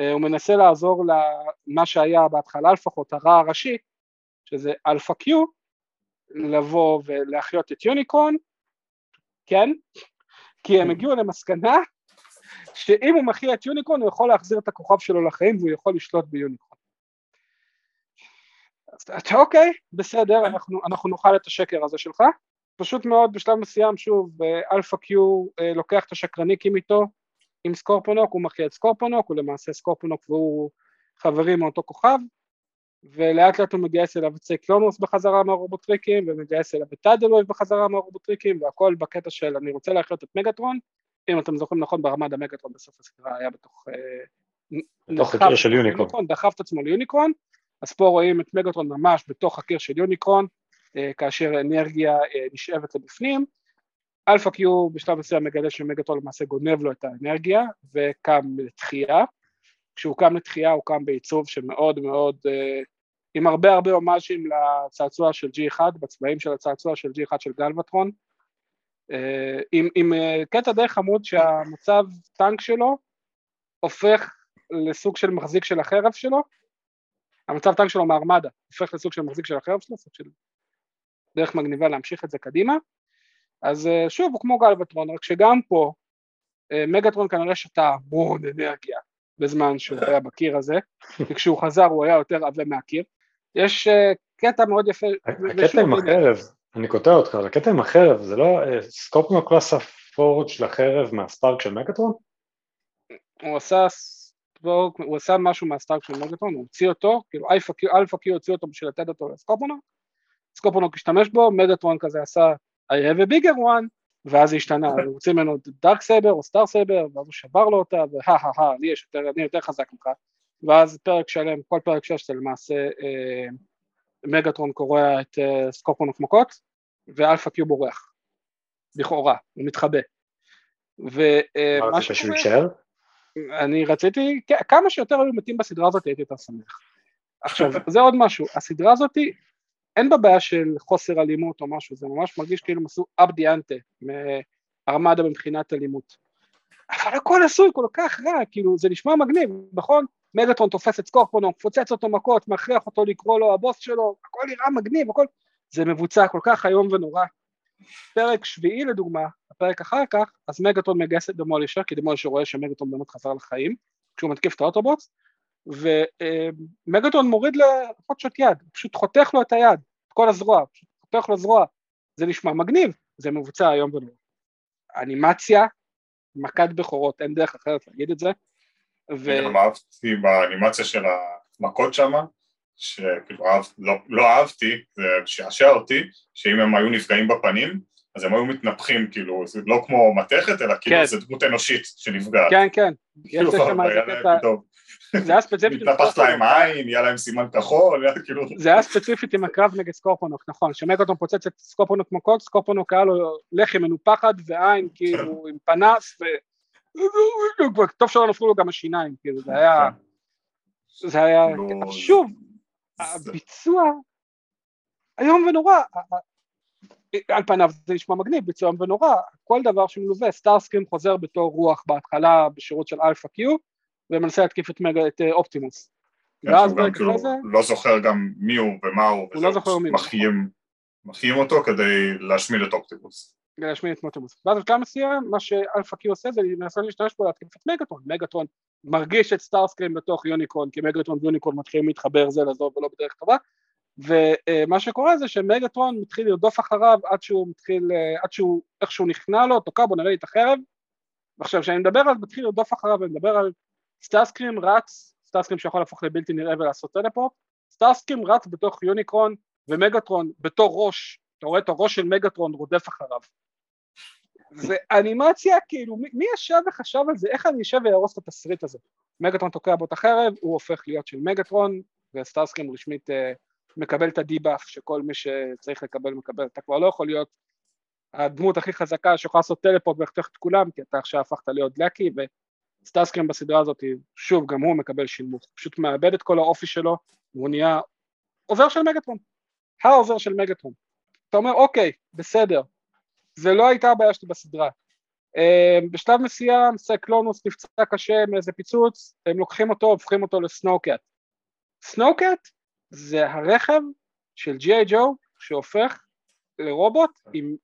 S2: אה, מנסה לעזור למה שהיה בהתחלה לפחות הרע הראשי, שזה אלפא קיו, לבוא ולהחיות את יוניקרון, כן? כי הם הגיעו למסקנה שאם הוא מחיה את יוניקרון הוא יכול להחזיר את הכוכב שלו לחיים והוא יכול לשלוט ביוניקרון. אז אוקיי, בסדר, אנחנו, אנחנו נאכל את השקר הזה שלך. פשוט מאוד בשלב מסוים שוב אלפא קיו אה, לוקח את השקרניקים איתו עם סקורפונוק, הוא מחיה את סקורפונוק, הוא למעשה סקורפונוק והוא חברים מאותו כוכב ולאט לאט הוא מגייס אליו את סייקלונוס בחזרה מהרובוטריקים ומגייס אליו את טאדלוי בחזרה מהרובוטריקים והכל בקטע של אני רוצה להחיות את מגטרון אם אתם זוכרים נכון בארמדה מגטרון בסוף הסדרה היה בתוך
S4: אה, בתוך הקיר של יוניקרון
S2: דחף את עצמו ליוניקרון אז פה רואים את מגטרון ממש בתוך הקיר של יוניקרון אה, כאשר אנרגיה אה, נשאבת לבפנים, אלפא קיו בשלב מסוים מגלה שמגטרון למעשה גונב לו את האנרגיה וקם לתחייה, כשהוא קם לתחייה הוא קם בעיצוב שמאוד מאוד, עם הרבה הרבה הומאז'ים לצעצוע של G1, בצבעים של הצעצוע של G1 של גלווטרון, עם, עם קטע די חמוד שהמצב טנק שלו הופך לסוג של מחזיק של החרב שלו, המצב טנק שלו מארמדה הופך לסוג של מחזיק של החרב שלו, סוג של דרך מגניבה להמשיך את זה קדימה. אז אה, שוב, הוא כמו גלבטרון, רק שגם פה אה, מגטרון כנראה שתה המון אנרגיה בזמן שהוא היה בקיר הזה, וכשהוא חזר הוא היה יותר עבה מהקיר. יש אה, קטע מאוד יפה.
S4: הקטע עם החרב, אני קוטע אותך, אבל הקטע עם החרב זה לא סקופנו קלאס הפורד של החרב מהספארק של מגטרון?
S2: הוא עשה הוא עשה משהו מהסטארק של מגטרון, הוא הוציא אותו, כאילו אלפא קיו הוציא אותו בשביל לתת אותו לסקופונוק, סקופונוק השתמש בו, מגטרון כזה עשה I have a bigger one, ואז זה השתנה, הוא הוציא ממנו דארק סייבר או סטאר סייבר, ואז הוא שבר לו אותה, והא הא הא, אני יותר חזק ממך, ואז פרק שלם, כל פרק שש זה למעשה אה, מגטרון קורע את אה, סקופונוק מכות, ואלפא קיו בורח, לכאורה, הוא מתחבא.
S4: ומה שקורה...
S2: אני רציתי, כמה שיותר היו מתים בסדרה הזאת הייתי יותר שמח. עכשיו, זה עוד משהו, הסדרה הזאת אין בה בעיה של חוסר אלימות או משהו, זה ממש מרגיש כאילו הם עשו the ante מארמדה מבחינת אלימות. אבל הכל עשוי כל כך רע, כאילו זה נשמע מגניב, נכון? מגטרון תופס את סקורפונו, מפוצץ אותו מכות, מכריח אותו לקרוא לו הבוס שלו, הכל נראה מגניב, הכל... זה מבוצע כל כך איום ונורא. פרק שביעי לדוגמה, הפרק אחר כך, אז מגטרון מגייס את דמולישר, כי דמולישר רואה שמגטרון באמת חזר לחיים, כשהוא מתקיף את האוטובוס, ומגטרון מוריד לפחות שוט יד, פשוט חותך לו את היד, את כל הזרוע, פשוט חותך לו זרוע, זה נשמע מגניב, זה מבוצע היום ונורא. אנימציה, מכת בכורות, אין דרך אחרת להגיד את זה.
S3: ו... אני גם אהבתי באנימציה של המכות שמה, שכאילו אהב, לא, לא אהבתי, זה שעשע אותי, שאם הם היו נפגעים בפנים, אז הם היו מתנפחים, כאילו, זה לא כמו מתכת, אלא כאילו כן. זה דמות אנושית שנפגעת.
S2: כן, כן.
S3: כאילו, זה היה ספציפית... מתנפחת להם עין, יהיה להם סימן כחול, כאילו...
S2: זה היה ספציפית עם הקרב נגד סקורפונוק, נכון, שמגוטון פוצץ את סקורפונוק מכות, סקורפונוק היה לו לחי מנופחת ועין כאילו עם פנס, ו... טוב שלא נפלו לו גם השיניים, כאילו, זה היה... כן. זה היה... כאילו, שוב, הביצוע איום ונורא, על פניו זה נשמע מגניב, ביצוע איום ונורא, כל דבר שמלווה, סטארסקרים חוזר בתור רוח בהתחלה בשירות של אלפא קיו ומנסה להתקיף את, מגה, את אה, אופטימוס.
S3: כן, ואז הוא כאילו. לא זוכר גם מי הוא ומה הוא,
S2: הוא לא זוכר מי.
S3: מחיים, מחיים אותו כדי להשמיד את אופטימוס.
S2: כדי להשמיד את אופטימוס. ואז בשלב מסוים מה שאלפא קיו עושה זה לנסות להשתמש בו להתקיף את מגטרון, מגטרון מרגיש את סטארסקרים בתוך יוניקרון, כי מגטרון ויוניקרון מתחילים להתחבר זה לזו ולא בדרך טובה, ומה שקורה זה שמגטרון מתחיל לרדוף אחריו עד שהוא מתחיל, עד שהוא איכשהו נכנע לו, תוקע בו נראה לי את החרב, ועכשיו כשאני מדבר על מתחיל לרדוף אחריו, אני מדבר על סטארסקרים רץ, סטארסקרים שיכול להפוך לבלתי נראה ולעשות teleport, סטארסקרים רץ בתוך יוניקרון ומגטרון בתור ראש, אתה רואה את הראש של מגטרון רודף אחריו. זה אנימציה, כאילו, מי, ישב וחשב על זה? איך אני אשב ואהרוס את התסריט הזה? מגטרון תוקע בו את החרב, הוא הופך להיות של מגטרון, וסטארסקרים רשמית אה, מקבל את הדיבאף שכל מי שצריך לקבל מקבל. אתה כבר לא יכול להיות הדמות הכי חזקה שיכולה לעשות טלפורט ולחתוך את כולם, כי אתה עכשיו הפכת להיות לקי, וסטארסקרים בסדרה הזאת, שוב, גם הוא מקבל שילמוך, פשוט מאבד את כל האופי שלו, והוא נהיה עוזר של מגטרון, העוזר של מגטרון. אתה אומר, אוקיי, בסדר, זה לא הייתה הבעיה שלי בסדרה. אה, בשלב מסוים סייקלונוס נפצע קשה מאיזה פיצוץ, הם לוקחים אותו, הופכים אותו לסנוקאט. סנוקאט זה הרכב של ג'י איי ג'ו שהופך לרובוט עם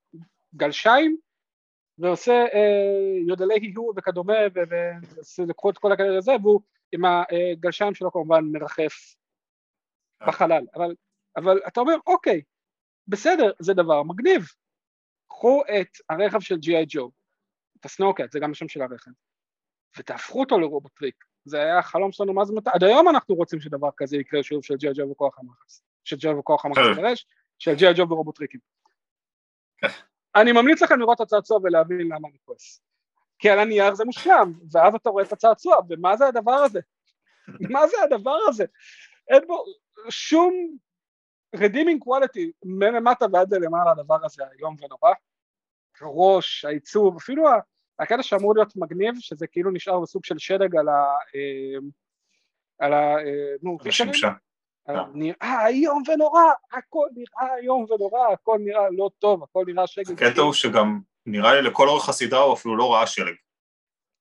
S2: מגלשיים ועושה אה, יודלי היהו וכדומה ולקחו את כל הכאלה הזה והוא עם הגלשיים שלו כמובן מרחף בחלל אבל, אבל אתה אומר אוקיי בסדר זה דבר מגניב קחו את הרכב של ג'י.איי ג'ו, את הסנוקט, זה גם השם של הרכב, ותהפכו אותו לרובוטריק. זה היה החלום שלנו מה זה מתי, עד היום אנחנו רוצים שדבר כזה יקרה שוב של ג'י.איי ג'ו וכוח המחס, של ג'י.איי וכוח המחס ברש, של ג'י.איי ג'ו ורובוטריקים. אני ממליץ לכם לראות את הצעצוע ולהבין למה אני כועס. כי על הנייר זה מושלם, ואז אתה רואה את הצעצוע, ומה זה הדבר הזה? מה זה הדבר הזה? אין בו שום redeeming quality מלמטה ועד למעלה הדבר הזה איום ונורא, הראש, העיצוב, אפילו הקטע שאמור להיות מגניב, שזה כאילו נשאר בסוג של שלג על ה... אה, על ה... אה, נו,
S3: השמשה.
S2: נראה איום ונורא, הכל נראה איום ונורא, הכל נראה לא טוב, הכל נראה שלג.
S3: הקטע הוא שגם נראה לי לכל אורך הסדרה הוא אפילו לא ראה שלג.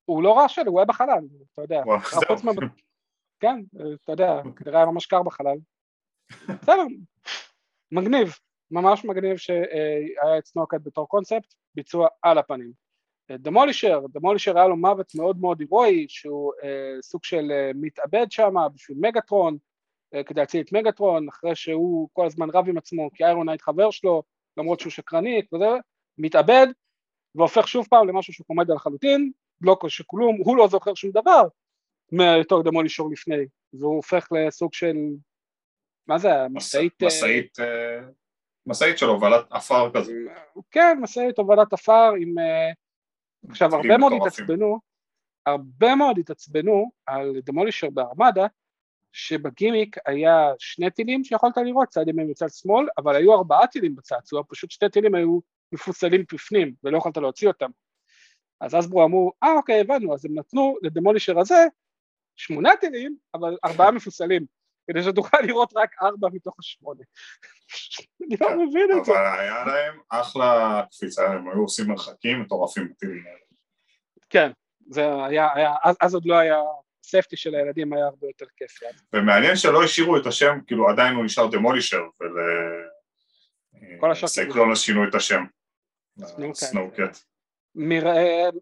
S2: הוא לא ראה שלג, הוא היה בחלל, אתה יודע. כן, אתה יודע, נראה ממש קר בחלל. בסדר, מגניב, ממש מגניב שהיה את סנוקאט בתור קונספט, ביצוע על הפנים. דמולישר, דמולישר היה לו מוות מאוד מאוד הירואי, שהוא אה, סוג של אה, מתאבד שם בשביל מגטרון, אה, כדי להציל את מגטרון, אחרי שהוא כל הזמן רב עם עצמו כי איירונהייד חבר שלו, למרות שהוא שקרני וזה, מתאבד, והופך שוב פעם למשהו שהוא קומדיה לחלוטין, לא שכלום, הוא לא זוכר שום דבר מתור דמולישר לפני, והוא הופך לסוג של, מה זה, משאית...
S3: משאית... משאית של הובלת עפר כזה.
S2: כן, משאית הובלת עפר עם עכשיו הרבה מאוד התעצבנו, הרבה מאוד התעצבנו על דמולישר בארמדה, שבגימיק היה שני טילים שיכולת לראות, צד ימין וצד שמאל, אבל היו ארבעה טילים בצעצוע, פשוט שתי טילים היו מפוסלים בפנים ולא יכולת להוציא אותם. אז אסברו אמרו, אה אוקיי הבנו, אז הם נתנו לדמולישר הזה שמונה טילים, אבל ארבעה מפוסלים, כדי שתוכל לראות רק ארבע מתוך השמונה. אני לא מבין את זה.
S3: אבל היה להם אחלה קפיצה, הם היו עושים מרחקים מטורפים בטילים האלה.
S2: כן, זה היה, היה, אז, אז עוד לא היה, ספטי של הילדים היה הרבה יותר כיף.
S3: ומעניין שלא השאירו את השם, כאילו עדיין הוא נשאר דמולישר, ולסייקלונוס שינו את השם. סנוקאט.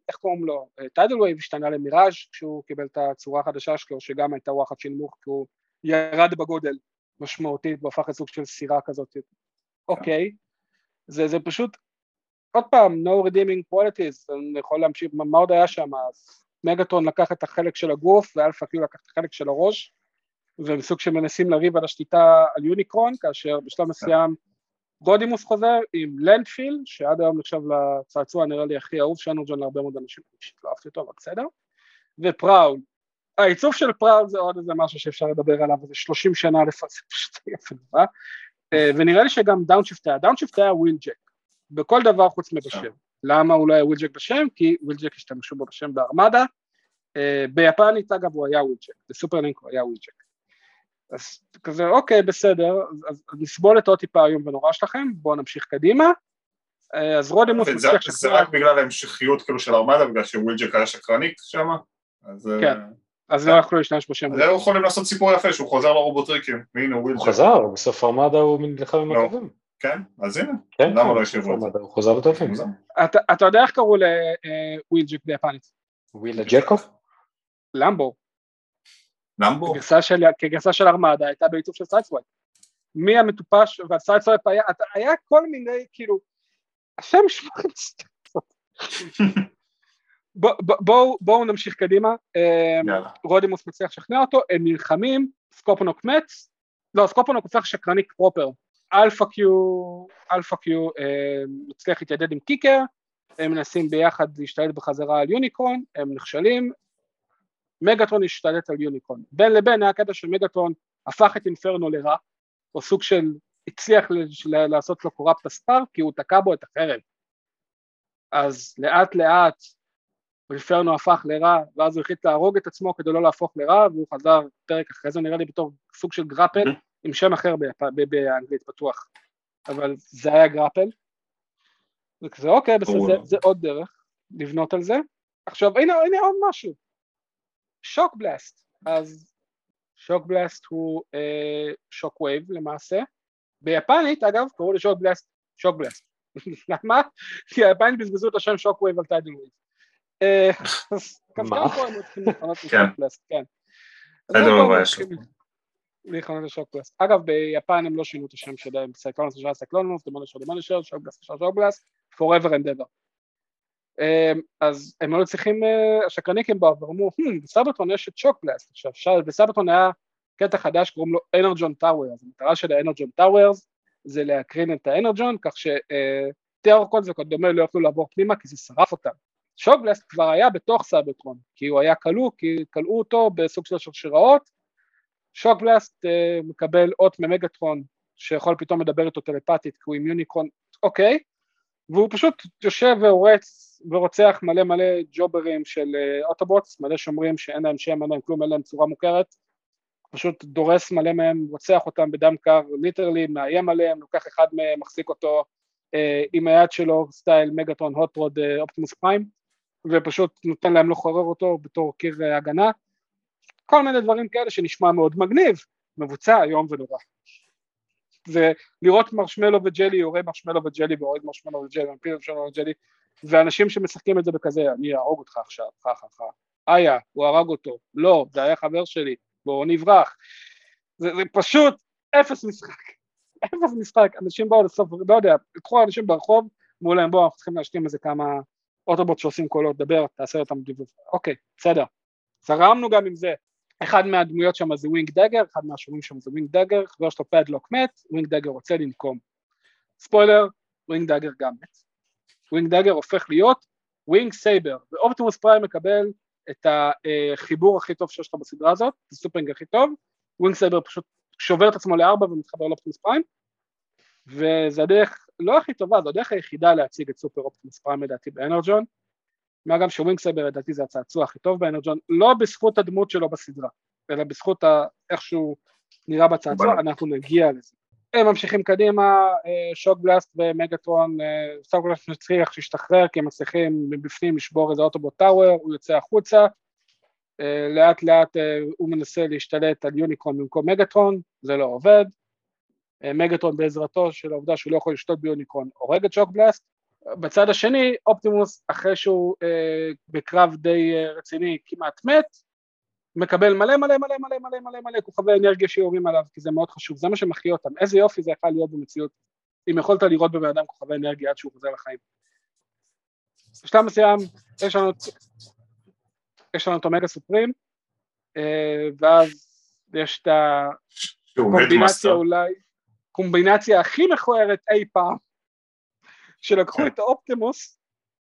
S2: איך קוראים לו? טיידל וייב השתנה למיראז' כשהוא קיבל את הצורה החדשה שלו, שגם הייתה וואחד שינמוך, כי הוא ירד בגודל משמעותית והפך לסוג של סירה כזאת. אוקיי, זה, זה פשוט, עוד פעם, no redeeming qualities, אני יכול להמשיך, מה עוד היה שם? אז מגטרון לקח את החלק של הגוף ואלפא קיו לקח את החלק של הראש, והם סוג שמנסים לריב על השליטה על יוניקרון, כאשר בשלב מסוים רודימוס חוזר עם לנדפיל, שעד היום נחשב לצעצוע נראה לי הכי אהוב של אנרג'ון להרבה מאוד אנשים, לא אהבתי אותו, אבל בסדר, ופראול, העיצוב של פראול זה עוד איזה משהו שאפשר לדבר עליו, זה 30 שנה לפעמים, זה פשוט יפה נורא, אה, ונראה לי שגם דאונשיפט היה, דאונשיפט היה וויל ג'ק, בכל דבר חוץ מבשם. למה הוא לא היה וויל ג'ק בשם? כי וויל ג'ק השתמשו בו בשם בארמדה, אה, ביפנית אגב הוא היה וויל ג'ק, בסופרלינק הוא היה וויל ג'ק. אז כזה אוקיי בסדר, אז נסבול את עוד טיפה איום ונורא שלכם, בואו נמשיך קדימה. אה, אז רודימוס
S3: מצליח. זה רק בגלל ההמשכיות כאילו של ארמדה, בגלל שוויל ג'ק היה שקרנית שם?
S2: כן. אז לא יכלו להשתמש בשם.
S3: אז היו יכולים לעשות סיפור יפה שהוא חוזר לרובוטריקים, והנה הוא
S4: הוא חזר, בסוף ארמדה הוא נלחם עם לא. הטובים.
S3: כן, אז הנה, כן, למה לא
S4: השאירו את זה? הוא חוזר לטובים.
S2: אתה יודע איך קראו לוויל ג'ק ביפנית?
S4: וויל ג'קוב?
S2: למבו.
S3: למבו?
S2: כגרסה של ארמדה הייתה בעיצוב של סיידסווייפ. מי המטופש, והסיידסווייפ היה, כל מיני, כאילו, השם שמע בואו בוא, נמשיך קדימה, אמ, רודימוס מצליח לשכנע אותו, הם נלחמים, סקופונוק מת, לא סקופונוק הופך שקרניק פרופר, אלפא קיו, אלפא קיו מצליח להתיידד עם קיקר, הם מנסים ביחד להשתלט בחזרה על יוניקרון, הם נכשלים, מגטרון השתלט על יוניקרון, בין לבין היה קטע של מגטרון הפך את אינפרנו לרע, או סוג של הצליח לעשות לו corrupt ה spark כי הוא תקע בו את החרב, אז לאט לאט אינפרנו הפך לרע, ואז הוא החליט להרוג את עצמו כדי לא להפוך לרע, והוא חזר פרק אחרי זה נראה לי בתור סוג של גרפל, עם שם אחר באנגלית פתוח, אבל זה היה גרפל. וכזה אוקיי, בסדר, זה, זה עוד דרך לבנות על זה. עכשיו הנה, הנה עוד משהו, שוק בלאסט, אז שוקבלאסט הוא אה, שוקווייב למעשה, ביפנית אגב קראו לשוק בלאסט שוק בלאסט, למה? כי היפנים בזבזו את השם שוקווייב על טיידל וייב. אה,
S4: מה?
S2: כן.
S3: להיכנס
S2: לשוקבלאסט. אגב ביפן הם לא שינו את השם שלהם, סייקלונוס נשאר סייקלונוס, דמולישור דמולישור, שוקבלאסט נשאר שוקבלאסט, forever and ever. אה, אז הם היו צריכים, אה, השקרניקים באו ואמרו, בסייברטרון יש את שוקבלאסט, עכשיו בסייברטרון היה קטע חדש קוראים לו אנרג'ון טאוורס, המטרה של האנרג'ון טאוורס זה להקרין את האנרג'ון כך שטרורקונים וכדומה לא יוכלו לעבור פנימה כי זה שרף אותם. שוקבלאסט כבר היה בתוך סייברטרון, כי הוא היה כלוא, כי כלאו אותו בסוג של שרשראות, שוקבלאסט אה, מקבל אות ממגטרון שיכול פתאום לדבר איתו טלפתית כי הוא עם יוניקרון, אוקיי, והוא פשוט יושב והורץ ורוצח מלא מלא jobber ים של אה, אוטובוטס, מלא שומרים שאין להם שם, אין להם כלום, אין להם צורה מוכרת, פשוט דורס מלא מהם, רוצח אותם בדם קר, literally, מאיים עליהם, לוקח אחד מהם, מחזיק אותו uh, עם היד שלו, סטייל מגטרון הוטרוד אופטימוס פריים, ופשוט נותן להם לחורר אותו בתור קיר הגנה, כל מיני דברים כאלה שנשמע מאוד מגניב, מבוצע איום ונורא. זה לראות מרשמלו וג'לי, יורה מרשמלו וג'לי והורג מרשמלו וג'לי, מפיל מרשמלו וג'לי, ואנשים שמשחקים את זה בכזה, אני אהרוג אותך עכשיו, חה חה חה, איה, הוא הרג אותו, לא, זה היה חבר שלי, בואו נברח. זה, זה פשוט אפס משחק, אפס משחק, אנשים באו לסוף, לא יודע, לקחו אנשים ברחוב, אמרו להם בואו, אנחנו צריכים להשלים איזה כמה אוטובוט שעושים קולות, דבר, תעשה אותם דיבוב, אוקיי, בסדר, זרמנו גם עם זה, אחד מהדמויות שם זה ווינג דגר, אחד מהשורים שם זה ווינג דגר, חבר שלו פדלוק מת, ווינג דגר רוצה לנקום. ספוילר, ווינג דגר גם מת. ווינג דגר הופך להיות ווינג סייבר, ואופטימוס פריים מקבל את החיבור הכי טוב שיש לך בסדרה הזאת, זה super link הכי טוב, ווינג סייבר פשוט שובר את עצמו לארבע ומתחבר לאופטימוס פריים, וזה הדרך לא הכי טובה, זו הדרך היחידה להציג את סופר אופטימוס פריים לדעתי באנרג'ון, מה גם שווינג סייבר לדעתי זה הצעצוע הכי טוב באנרג'ון, לא בזכות הדמות שלו בסדרה, אלא בזכות איך שהוא נראה בצעצוע, אנחנו נגיע לזה. הם ממשיכים קדימה, שוק בלאסט ומגטרון, סטאר בלאסט מצליח שישתחרר כי הם מצליחים מבפנים לשבור איזה אוטובוט טאוור, הוא יוצא החוצה, לאט לאט הוא מנסה להשתלט על יוניקרון במקום מגטרון, זה לא עובד, מגטרון בעזרתו של העובדה שהוא לא יכול לשתות ביוניקרון הורג את שוק בלאסט, בצד השני אופטימוס אחרי שהוא אה, בקרב די אה, רציני כמעט מת מקבל מלא מלא מלא מלא מלא מלא מלא כוכבי אנרגיה שיורים עליו כי זה מאוד חשוב, זה מה שמחיה אותם, איזה יופי זה יכול להיות במציאות אם יכולת לראות בבן אדם כוכבי אנרגיה עד שהוא חוזר לחיים. בשלב מסוים יש לנו יש לנו את אומגה סופרים אה, ואז יש את הקומבינציה אולי, קומבינציה הכי מכוערת אי פעם שלקחו את האופטימוס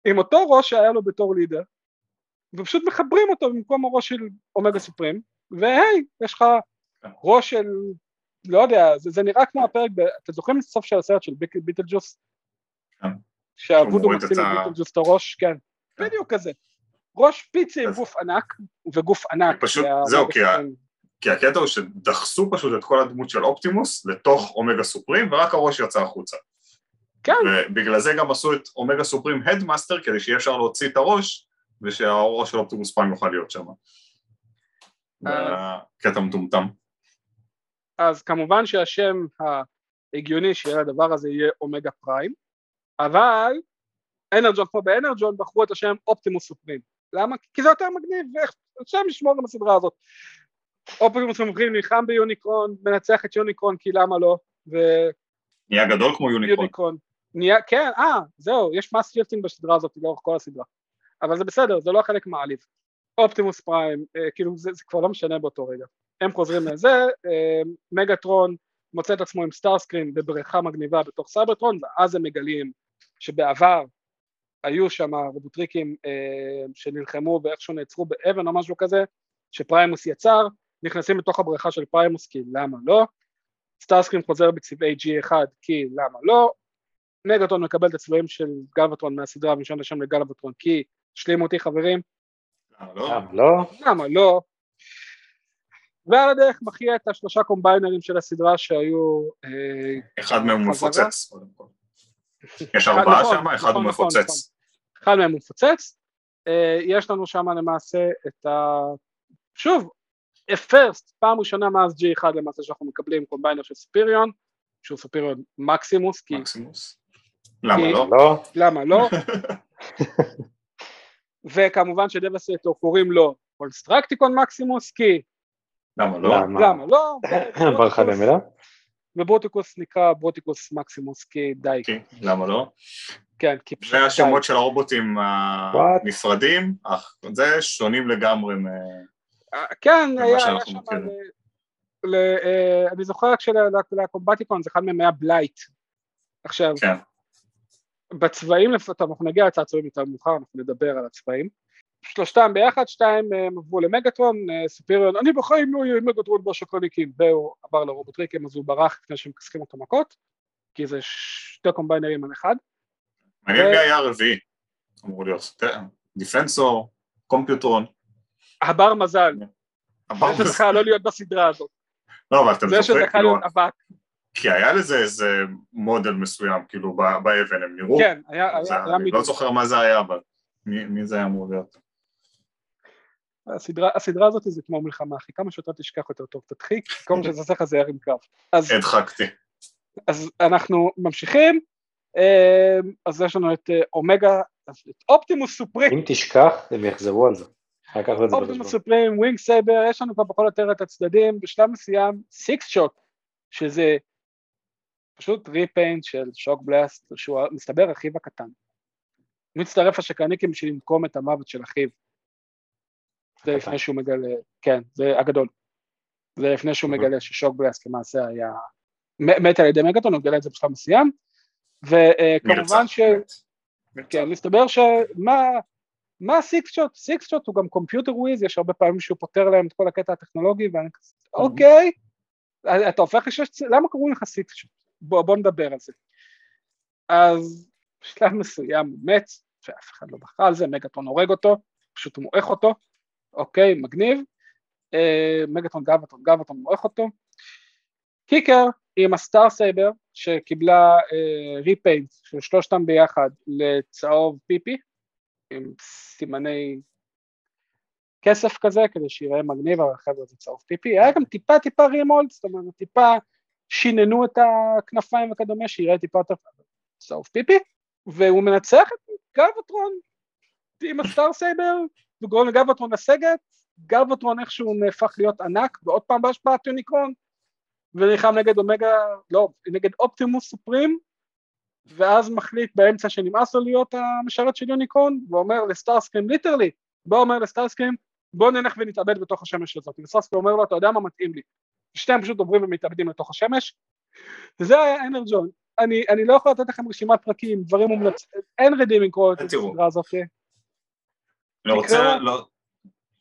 S2: עם אותו ראש שהיה לו בתור לידר ופשוט מחברים אותו במקום הראש של אומגה סופרים והי, יש לך ראש של, לא יודע, זה, זה נראה כמו הפרק, ב, אתם זוכרים את הסוף של הסרט של ביטל ג'וס?
S3: כן.
S2: שהוודו מחזיק את ביטל ג'וס את הראש, כן, כן, בדיוק כזה. ראש פיצי עם גוף ענק, וגוף ענק.
S3: פשוט, זהו, כי, כי הקטע הוא שדחסו פשוט את כל הדמות של אופטימוס לתוך אומגה סופרים, ורק הראש יצא החוצה.
S2: כן.
S3: ובגלל זה גם עשו את אומגה סופרים Headmaster, כדי שיהיה אפשר להוציא את הראש, ושהאור של אופטימוס פריים יוכל להיות שם. קטע מטומטם.
S2: אז כמובן שהשם ההגיוני שיהיה לדבר הזה יהיה אומגה פריים, אבל אנרג'ון כמו באנרג'ון בחרו את השם אופטימוס סופרים. למה? כי זה יותר מגניב, ואיך השם ישמור גם בסדרה הזאת. אופטימוס סופרים נלחם ביוניקרון, מנצח את יוניקרון כי למה לא, ו...
S3: נהיה גדול כמו יוניקרון. יוניקרון.
S2: נהיה, כן, אה, זהו, יש mass shifting בסדרה הזאת לאורך כל הסדרה. אבל זה בסדר, זה לא חלק מעליב. אופטימוס פריים, אה, כאילו זה, זה כבר לא משנה באותו רגע. הם חוזרים לזה, אה, מגטרון מוצא את עצמו עם סטארסקרין בבריכה מגניבה בתוך סייברטרון, ואז הם מגלים שבעבר היו שם רובוטריקים אה, שנלחמו ואיכשהו נעצרו באבן או משהו כזה, שפריימוס יצר, נכנסים לתוך הבריכה של פריימוס כי למה לא, סטארסקרין חוזר בצבעי G1 כי למה לא, מגטרון מקבל את הצבעים של גלבטרון מהסדרה ונשאר לשם לגלבטרון כי השלימו אותי חברים.
S3: למה לא?
S4: לא?
S2: למה לא? ועל הדרך מכריע את השלושה קומביינרים של הסדרה שהיו...
S3: אה, אחד מהם מפוצץ, יש ארבעה נכון, שם, אחד הוא נכון, נכון, מפוצץ.
S2: אחד מהם מפוצץ. אה, יש לנו שם למעשה את ה... שוב, פרסט, פעם ראשונה מאז G1 למעשה שאנחנו מקבלים קומביינר של ספיריון, שהוא ספיריון מקסימוס, כי...
S3: מקסימוס. למה לא?
S2: למה לא? וכמובן שדווסטייטור קוראים לו קונסטרקטיקון מקסימוס כי
S3: למה לא?
S2: למה לא?
S4: ברכה במילה?
S2: וברוטיקוס נקרא ברוטיקוס מקסימוס כי די.
S3: למה לא?
S2: כן, כי
S3: פשוט... זה השמות של הרובוטים הנפרדים, אך זה שונים לגמרי מ...
S2: כן, היה שם... אה, אני זוכר רק שלקומבטיקון זה אחד מהם היה בלייט. עכשיו,
S3: כן.
S2: בצבעים לפחות, אנחנו נגיע לצעצועים יותר מאוחר, אנחנו נדבר על הצבעים. שלושתם ביחד, שתיים הם עברו למגטרון, ספיריון, אני בחיים לא אהיה עם מגטרון בשקרניקים, והוא עבר לרובוטריקים אז הוא ברח לפני שהם שמכסחים אותו מכות, כי זה שתי קומביינרים על אחד.
S3: מעניין מי היה הרביעי, אמור להיות, דיפנסור, קומפיוטרון.
S2: הבר מזל. זה צריך לא להיות בסדרה הזאת.
S3: לא, אבל אתם זוכרים,
S2: זה שזה יכול להיות אבק.
S3: כי היה לזה איזה מודל מסוים, כאילו באבן הם נראו,
S2: כן, היה, היה,
S3: אני לא זוכר מה זה היה, אבל מי, זה היה אמור להיות?
S2: הסדרה, הסדרה הזאת זה כמו מלחמה, אחי, כמה שיותר תשכח יותר טוב, תדחיק, כל מה שזה עושה לך זה ירים קו. אז...
S3: הדחקתי.
S2: אז אנחנו ממשיכים, אמ, אז יש לנו את אה, אומגה, את אופטימוס סופרים.
S4: אם תשכח, הם יחזרו על זה.
S2: אופטימוס סופרים, ווינג סייבר, יש לנו כבר בכל יותר את הצדדים, בשלב מסוים סיקס שוט, שזה פשוט repaint של שוק בלאסט, שהוא מסתבר אחיו הקטן. הוא מצטרף השקרניקים בשביל לנקום את המוות של אחיו. זה לפני שהוא מגלה, כן, זה הגדול. זה לפני שהוא מגלה ששוק בלאסט למעשה היה מת על ידי מגטרון, הוא מגלה את זה בשלב מסוים. וכמובן ש... כן, מסתבר שמה... מה סיקס שוט? סיקס שוט הוא גם computer wiz, יש הרבה פעמים שהוא פותר להם את כל הקטע הטכנולוגי, ואני כזה, אוקיי, אתה הופך לשש... למה קוראים לך סיקס שוט? בוא, בוא נדבר על זה. אז בשלב מסוים הוא מת, ואף אחד לא בכה על זה, מגטרון הורג אותו, פשוט מועך אותו, אוקיי, מגניב, אה, מגטרון גלבטרון, גלבטרון מועך אותו. קיקר עם הסטאר סייבר שקיבלה אה, repaint של שלושתם ביחד לצהוב פיפי, עם סימני כסף כזה, כדי שיראה מגניב, אבל חבר'ה זה צהוב פיפי, היה גם טיפה טיפה remold, זאת אומרת טיפה שיננו את הכנפיים וכדומה, שיראה טיפה יותר צהוב פיפי, והוא מנצח את גלבטרון עם הסטאר סייבר, וגורם לגלבטרון לסגת, גלווטרון איכשהו נהפך להיות ענק, ועוד פעם בהשפעת יוניקרון, ונלחם נגד אומגה, לא, נגד אופטימוס סופרים, ואז מחליט באמצע שנמאס לו להיות המשרת של יוניקרון, ואומר לסטארסקרים literally, בוא אומר לסטארסקרים, בוא נלך ונתאבד בתוך השמש הזאת, וסטארסקרים אומר לו, אתה יודע מה מתאים לי, שתיהם פשוט עוברים ומתאבדים לתוך השמש, וזה היה אנרג'ון, אני, אני לא יכול לתת לכם רשימת פרקים, דברים מומלצים, אין רדים לקרוא את הסדרה הזאת.
S3: אני רוצה, לא,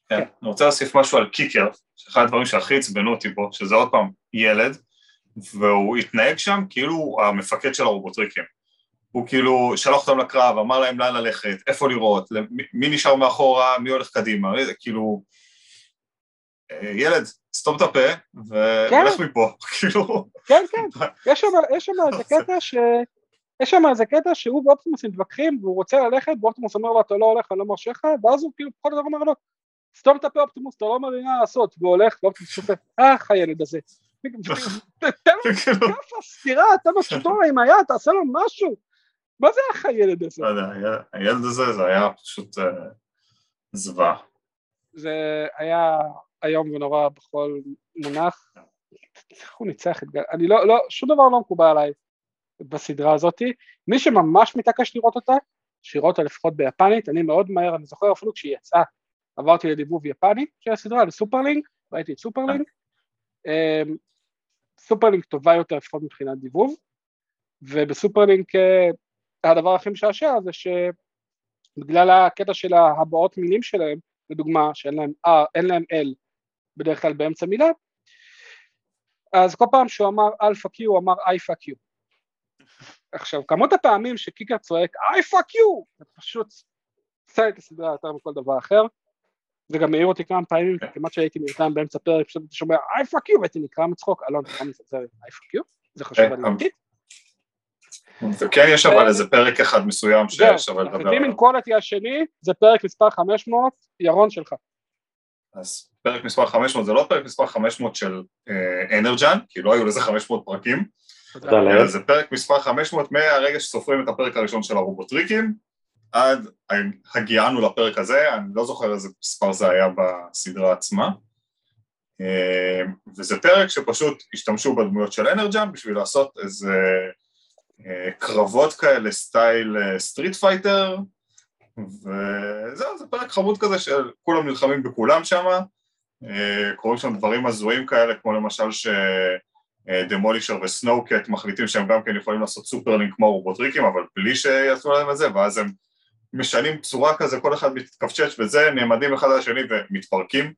S3: כן, אני רוצה להוסיף משהו על קיקר, שאחד הדברים שהכי עצבנו אותי פה, שזה עוד פעם ילד, והוא התנהג שם כאילו הוא המפקד של הרובוטריקים. הוא כאילו שלח אותם לקרב, אמר להם לאן ללכת, איפה לראות, מי נשאר מאחורה, מי הולך קדימה, כאילו... אה, ילד, סתום את הפה ולך כן. מפה, כאילו...
S2: כן, כן, יש שם איזה קטע ש... יש שם איזה קטע שהוא ואופטימוס מתווכחים והוא רוצה ללכת ואופטימוס אומר לו אתה לא הולך אני לא מרשה לך ואז הוא כאילו פחות או יותר אומר לו סתום את הפה אופטימוס אתה לא לי מה לעשות והוא הולך ואופטימוס שופט אך הילד הזה תן לו כאפה סטירה תן לו סטורה עם היד תעשה לו משהו. מה זה אך הילד הזה?
S3: לא יודע הילד הזה זה היה פשוט אה, זוועה.
S2: זה היה איום ונורא בכל מונח. איך הוא ניצח את גל... אני לא, לא, שום דבר לא מקובל עליי בסדרה הזאתי, מי שממש מתעקש לראות אותה, שיראה אותה לפחות ביפנית, אני מאוד מהר, אני זוכר אפילו כשהיא יצאה, עברתי לדיבוב יפני של הסדרה, לסופרלינק, ראיתי את סופרלינק, אמ, סופרלינק טובה יותר לפחות מבחינת דיבוב, ובסופרלינק אה, הדבר הכי משעשע זה שבגלל הקטע של הבעות מילים שלהם, לדוגמה שאין להם R, אין להם L בדרך כלל באמצע מילה, אז כל פעם שהוא אמר אלפא קיו הוא אמר I fuck you. עכשיו כמות הפעמים שקיקר צועק I fuck you זה פשוט עושה את הסדרה יותר מכל דבר אחר זה גם מעיר אותי כמה פעמים כמעט שהייתי נרדם באמצע פרק פשוט הייתי שומע I fuck you והייתי נקרע מצחוק אלון תוכל לצנזר I fuck you זה חשוב על אמיתית
S3: כן יש אבל איזה פרק אחד מסוים ששווה לדבר עליו.
S2: ואם קוולטי השני זה פרק מספר 500 ירון שלך.
S3: אז פרק מספר 500 זה לא פרק מספר 500 של אנרג'אן כי לא היו לזה 500 פרקים זה פרק מספר 500 מהרגע שסופרים את הפרק הראשון של הרובוטריקים עד הגענו לפרק הזה, אני לא זוכר איזה מספר זה היה בסדרה עצמה. וזה פרק שפשוט השתמשו בדמויות של אנרג'אן בשביל לעשות איזה קרבות כאלה סטייל סטריט פייטר וזהו, זה פרק חמוד כזה של כולם נלחמים בכולם שם קורים שם דברים הזויים כאלה כמו למשל ש... דמולישר וסנואוקט מחליטים שהם גם כן יכולים לעשות סופרלינק כמו רובוטריקים אבל בלי שיעשו להם את זה ואז הם משנים צורה כזה כל אחד מתכווצ'ץ' וזה נעמדים אחד על השני ומתפרקים.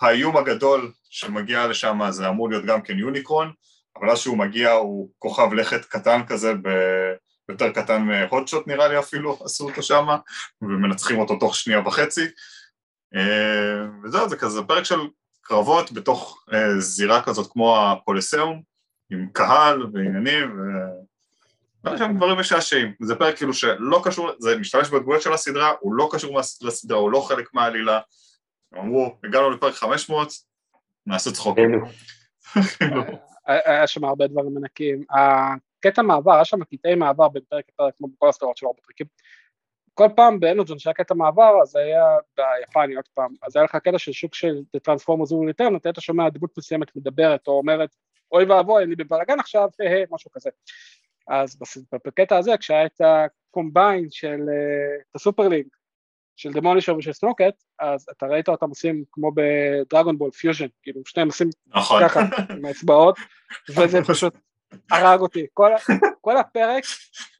S3: האיום הגדול שמגיע לשם זה אמור להיות גם כן יוניקרון אבל אז שהוא מגיע הוא כוכב לכת קטן כזה ב... יותר קטן מהודשוט נראה לי אפילו עשו אותו שם ומנצחים אותו תוך שנייה וחצי. וזהו זה כזה פרק של קרבות בתוך אה, זירה כזאת כמו הפוליסאום עם קהל ועניינים ויש שם דברים משעשעים, זה פרק כאילו שלא קשור, זה משתמש בדמויות של הסדרה, הוא לא קשור לסדרה, הוא לא חלק מהעלילה הם אמרו, הגענו לפרק 500, נעשה צחוק
S2: היה שם הרבה דברים ענקים. הקטע מעבר, היה שם קטעי מעבר בין פרק לפרק, כמו בכל הסדרות של הרובוטריקים. כל פעם באנרג'ון שהיה קטע מעבר, אז היה ביפני עוד פעם, אז היה לך קטע של שוק של Transformers will return, אתה היית שומע דמות מסוימת מדברת או אומרת, אוי ואבוי, אני בבלאגן עכשיו, אה, משהו כזה. אז בקטע הזה, כשהיה את ה combine של, את הסופרלינק, של דמולישר ושל סנוקט, אז אתה ראית אותם עושים כמו בדרגון בול פיוז'ן, כאילו שניהם עושים נכון. ככה עם האצבעות, וזה פשוט הרג אותי. כל, כל הפרק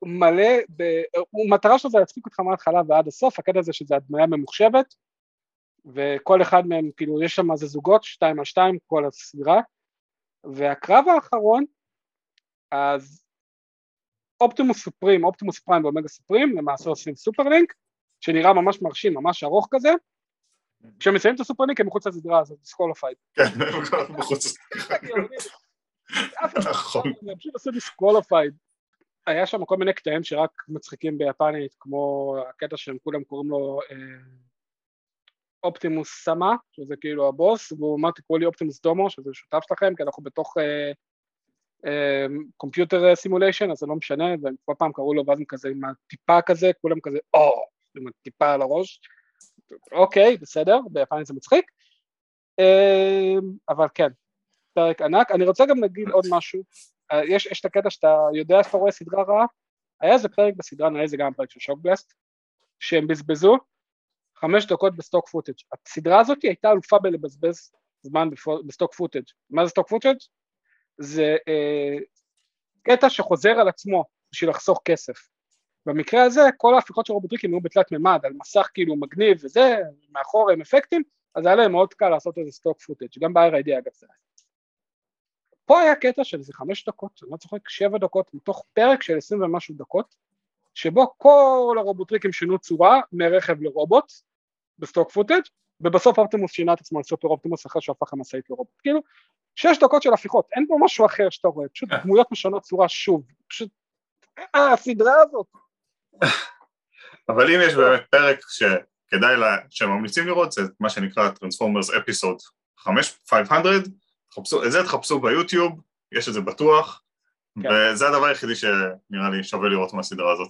S2: מלא, ב... מטרה שלו זה להצחיק אותך מההתחלה ועד הסוף, הקטע הזה שזה הדמיה ממוחשבת, וכל אחד מהם, כאילו יש שם איזה זוגות, שתיים על שתיים, כל הסבירה, והקרב האחרון, אז אופטימוס סופרים, אופטימוס פריים ואומגה סופרים, למעשה עושים סופרלינק, שנראה ממש מרשים, ממש ארוך כזה, כשהם מסיימים את הסופרלינק הם מחוץ לסדרה הזאת, disqualified.
S3: כן, הם מחוץ לסדרה. נכון.
S2: הם פשוט עשו. היה שם כל מיני קטעים שרק מצחיקים ביפנית, כמו הקטע שהם כולם קוראים לו אופטימוס סמה, שזה כאילו הבוס, והוא אמר תקראו לי אופטימוס דומו, שזה שותף שלכם, כי אנחנו בתוך computer simulation, אז זה לא משנה, והם כל פעם קראו לו, ואז הם כזה עם הטיפה כזה, כולם כזה, או, עם הטיפה על הראש, אוקיי, בסדר, ביפנית זה מצחיק, אבל כן, פרק ענק. אני רוצה גם להגיד עוד משהו, יש, יש את הקטע שאתה יודע שאתה רואה סדרה רעה, היה איזה פרק בסדרה, נראה לי זה גם פרק של שוקבלסט, שהם בזבזו חמש דקות ב stock footage. הסדרה הזאת הייתה אלופה בלבזבז זמן ב stock footage. מה זה stock footage? זה אה, קטע שחוזר על עצמו בשביל לחסוך כסף. במקרה הזה כל ההפיכות של רובוטריקים היו בתלת מימד, על מסך כאילו מגניב וזה, מאחוריהם אפקטים, אז היה להם מאוד קל לעשות איזה stock footage, גם ב-RID אגב זה היה. פה היה קטע של איזה חמש דקות, אני לא צוחק, שבע דקות, מתוך פרק של עשרים ומשהו דקות, שבו כל הרובוטריקים שינו צורה מרכב לרובוט ב stock footage ובסוף אופטימוס שינה את עצמו לסופר אופטימוס אחרי שהוא הפך ממשאית לרובוט. כאילו, שש דקות של הפיכות, אין פה משהו אחר שאתה רואה, פשוט דמויות משנות צורה שוב, פשוט, אה, הסדרה הזאת.
S3: אבל אם יש באמת פרק שכדאי, לה, שממליצים לראות, זה מה שנקרא Transformers Episode 500, חפשו, את זה תחפשו ביוטיוב, יש את זה בטוח, כן. וזה הדבר היחידי שנראה לי שווה לראות מהסדרה הזאת.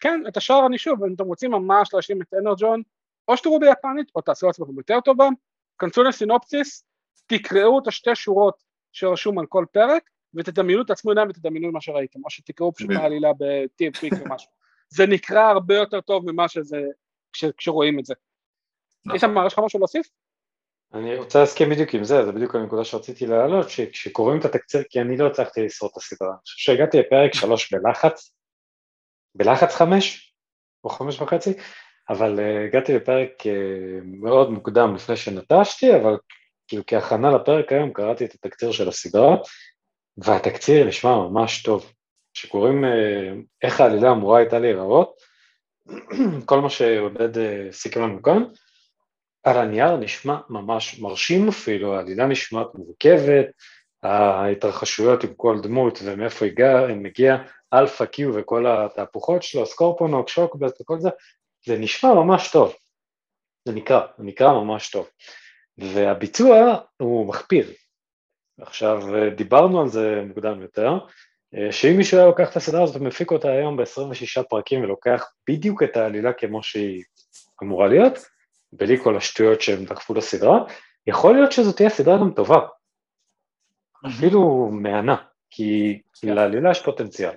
S2: כן, את השאר אני שוב, אם אתם רוצים ממש להשלים את אנרג'ון, או שתראו ביפנית, או תעשו לעצמכם יותר טובה, כנסו לסינופסיס, תקראו את השתי שורות שרשום על כל פרק, ותדמיינו את עצמו עיניים ותדמיינו מה שראיתם, או שתקראו פשוט העלילה בטיפ פיק או משהו. זה נקרא הרבה יותר טוב ממה שזה, כש, כשרואים את זה. נכון. איתמר, יש לך משהו להוסיף?
S4: אני רוצה להסכים בדיוק עם זה, זה בדיוק הנקודה שרציתי להעלות, שכשקוראים את התקציר, כי אני לא הצלחתי לשרוד את הסדרה, אני חושב שהגעתי לפרק שלוש בלחץ, בלחץ חמש, או חמש וחצי, אבל uh, הגעתי לפרק uh, מאוד מוקדם לפני שנטשתי, אבל כאילו כהכנה לפרק היום קראתי את התקציר של הסדרה, והתקציר נשמע ממש טוב. כשקוראים uh, איך העלילה אמורה הייתה להיראות, כל מה שעודד סיכם לנו כאן, על הנייר נשמע ממש מרשים אפילו, העלילה נשמעת מורכבת, ההתרחשויות עם כל דמות ומאיפה הוא מגיע, אלפא קיו וכל התהפוכות שלו, סקורפונוק, שוקבלסט וכל זה, זה נשמע ממש טוב, זה נקרא, זה נקרא ממש טוב, והביצוע הוא מחפיר. עכשיו, דיברנו על זה מוקדם יותר, שאם מישהו היה לוקח את הסדרה הזאת ומפיק אותה היום ב-26 פרקים ולוקח בדיוק את העלילה כמו שהיא אמורה להיות, בלי כל השטויות שהם דחפו לסדרה, יכול להיות שזו תהיה סדרה גם טובה, אפילו מהנה, כי כן. לעלילה יש פוטנציאל.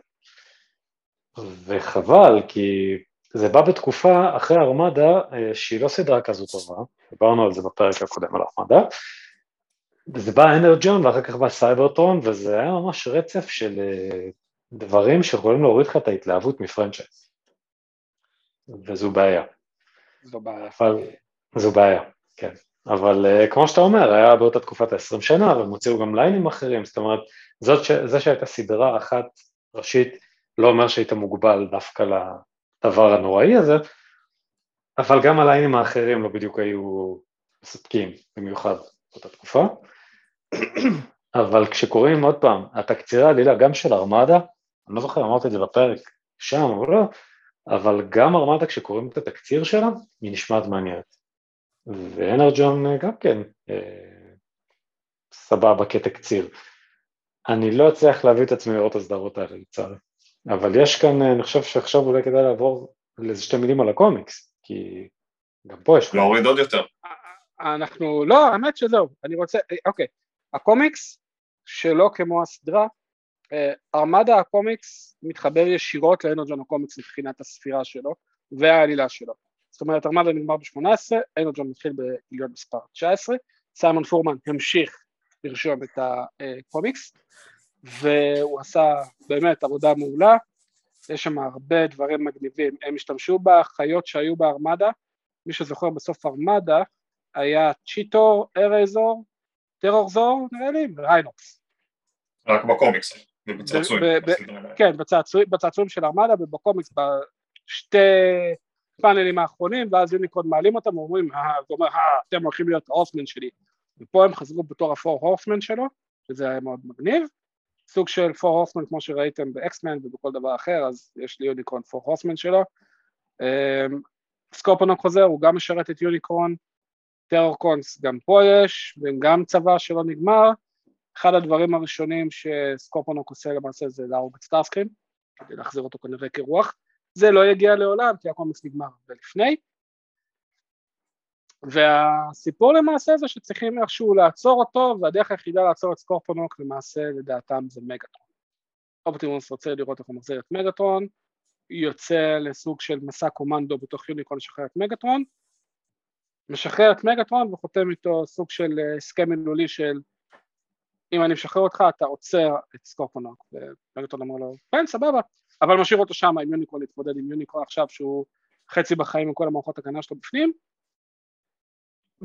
S4: וחבל, כי זה בא בתקופה אחרי ארמדה אה, שהיא לא סדרה כזו טובה, דיברנו על זה בפרק הקודם על ארמדה, וזה בא אנרג'ון ואחר כך בא סייברטרון, וזה היה ממש רצף של אה, דברים שיכולים להוריד לך את ההתלהבות מפרנצ'ייז. וזו בעיה.
S2: זו בעיה.
S4: אבל, זו בעיה, כן. אבל uh, כמו שאתה אומר, היה באותה תקופת ה-20 שנה, והם הוציאו גם ליינים אחרים, זאת אומרת, זאת ש... זה שהייתה סדרה אחת ראשית, לא אומר שהיית מוגבל דווקא לדבר הנוראי הזה, אבל גם הליינים האחרים לא בדיוק היו מספקים, במיוחד באותה תקופה. אבל כשקוראים עוד פעם, התקצירי העלילה גם של ארמדה, אני לא זוכר, אמרתי את זה בפרק שם או לא, אבל גם ארמדה כשקוראים את התקציר שלה, היא נשמעת מעניינת. ואנרג'ון גם כן אה, סבבה כתקציר. אני לא אצליח להביא את עצמי לראות הסדרות האלה לצערי, אבל יש כאן, אני חושב שעכשיו אולי כדאי לעבור לאיזה שתי מילים על הקומיקס, כי גם פה יש...
S3: להוריד עוד יותר.
S2: אנחנו, לא, האמת שזהו, אני רוצה, אוקיי, הקומיקס שלא כמו הסדרה, אה, ארמדה הקומיקס מתחבר ישירות לאנרג'ון הקומיקס מבחינת הספירה שלו והעלילה שלו. זאת אומרת, ארמדה נגמר ב-18, אנרג'ון מתחיל בגיליון מספר 19, סיימון פורמן המשיך לרשום את הקומיקס, והוא עשה באמת עבודה מעולה, יש שם הרבה דברים מגניבים, הם השתמשו בחיות שהיו בארמדה, מי שזוכר בסוף ארמדה היה צ'יטו, ארזור, טרורזור נראה לי, וריינוקס.
S3: רק בקומיקס, ובצעצועים.
S2: כן, בצעצועים של ארמדה ובקומיקס בשתי פאנלים האחרונים, ואז יוניקרון מעלים אותם ואומרים, אה, אה, אתם הולכים להיות ה horsemen שלי. ופה הם חזרו בתור ה four horsemen שלו, שזה היה מאוד מגניב. סוג של four horsemen כמו שראיתם באקסמן ובכל דבר אחר, אז יש ליוניקרון four horsemen שלו. אמ, סקופונוק חוזר, הוא גם משרת את יוניקרון, טרורקונס גם פה יש, וגם צבא שלא נגמר. אחד הדברים הראשונים שסקופונוק עושה למעשה זה להרוג את סטארסקרים, כדי להחזיר אותו כנראה כרוח. זה לא יגיע לעולם כי הקומיקס נגמר הרבה לפני. והסיפור למעשה זה שצריכים איכשהו לעצור אותו, והדרך היחידה לעצור את סקורפונוק למעשה לדעתם זה מגאטרון. אופטימוס רוצה לראות איך הוא מחזיר את מגאטרון, יוצא לסוג של מסע קומנדו בתוך יוניקרון לשחרר את מגאטרון, משחרר את מגאטרון וחותם איתו סוג של אה, הסכם מילולי של אם אני משחרר אותך אתה עוצר את סקורפונוק, ומגאטרון אמר לו כן סבבה, אבל משאיר אותו שם עם יוניקון להתמודד עם יוניקון עכשיו שהוא חצי בחיים עם כל המערכות הגנה שלו בפנים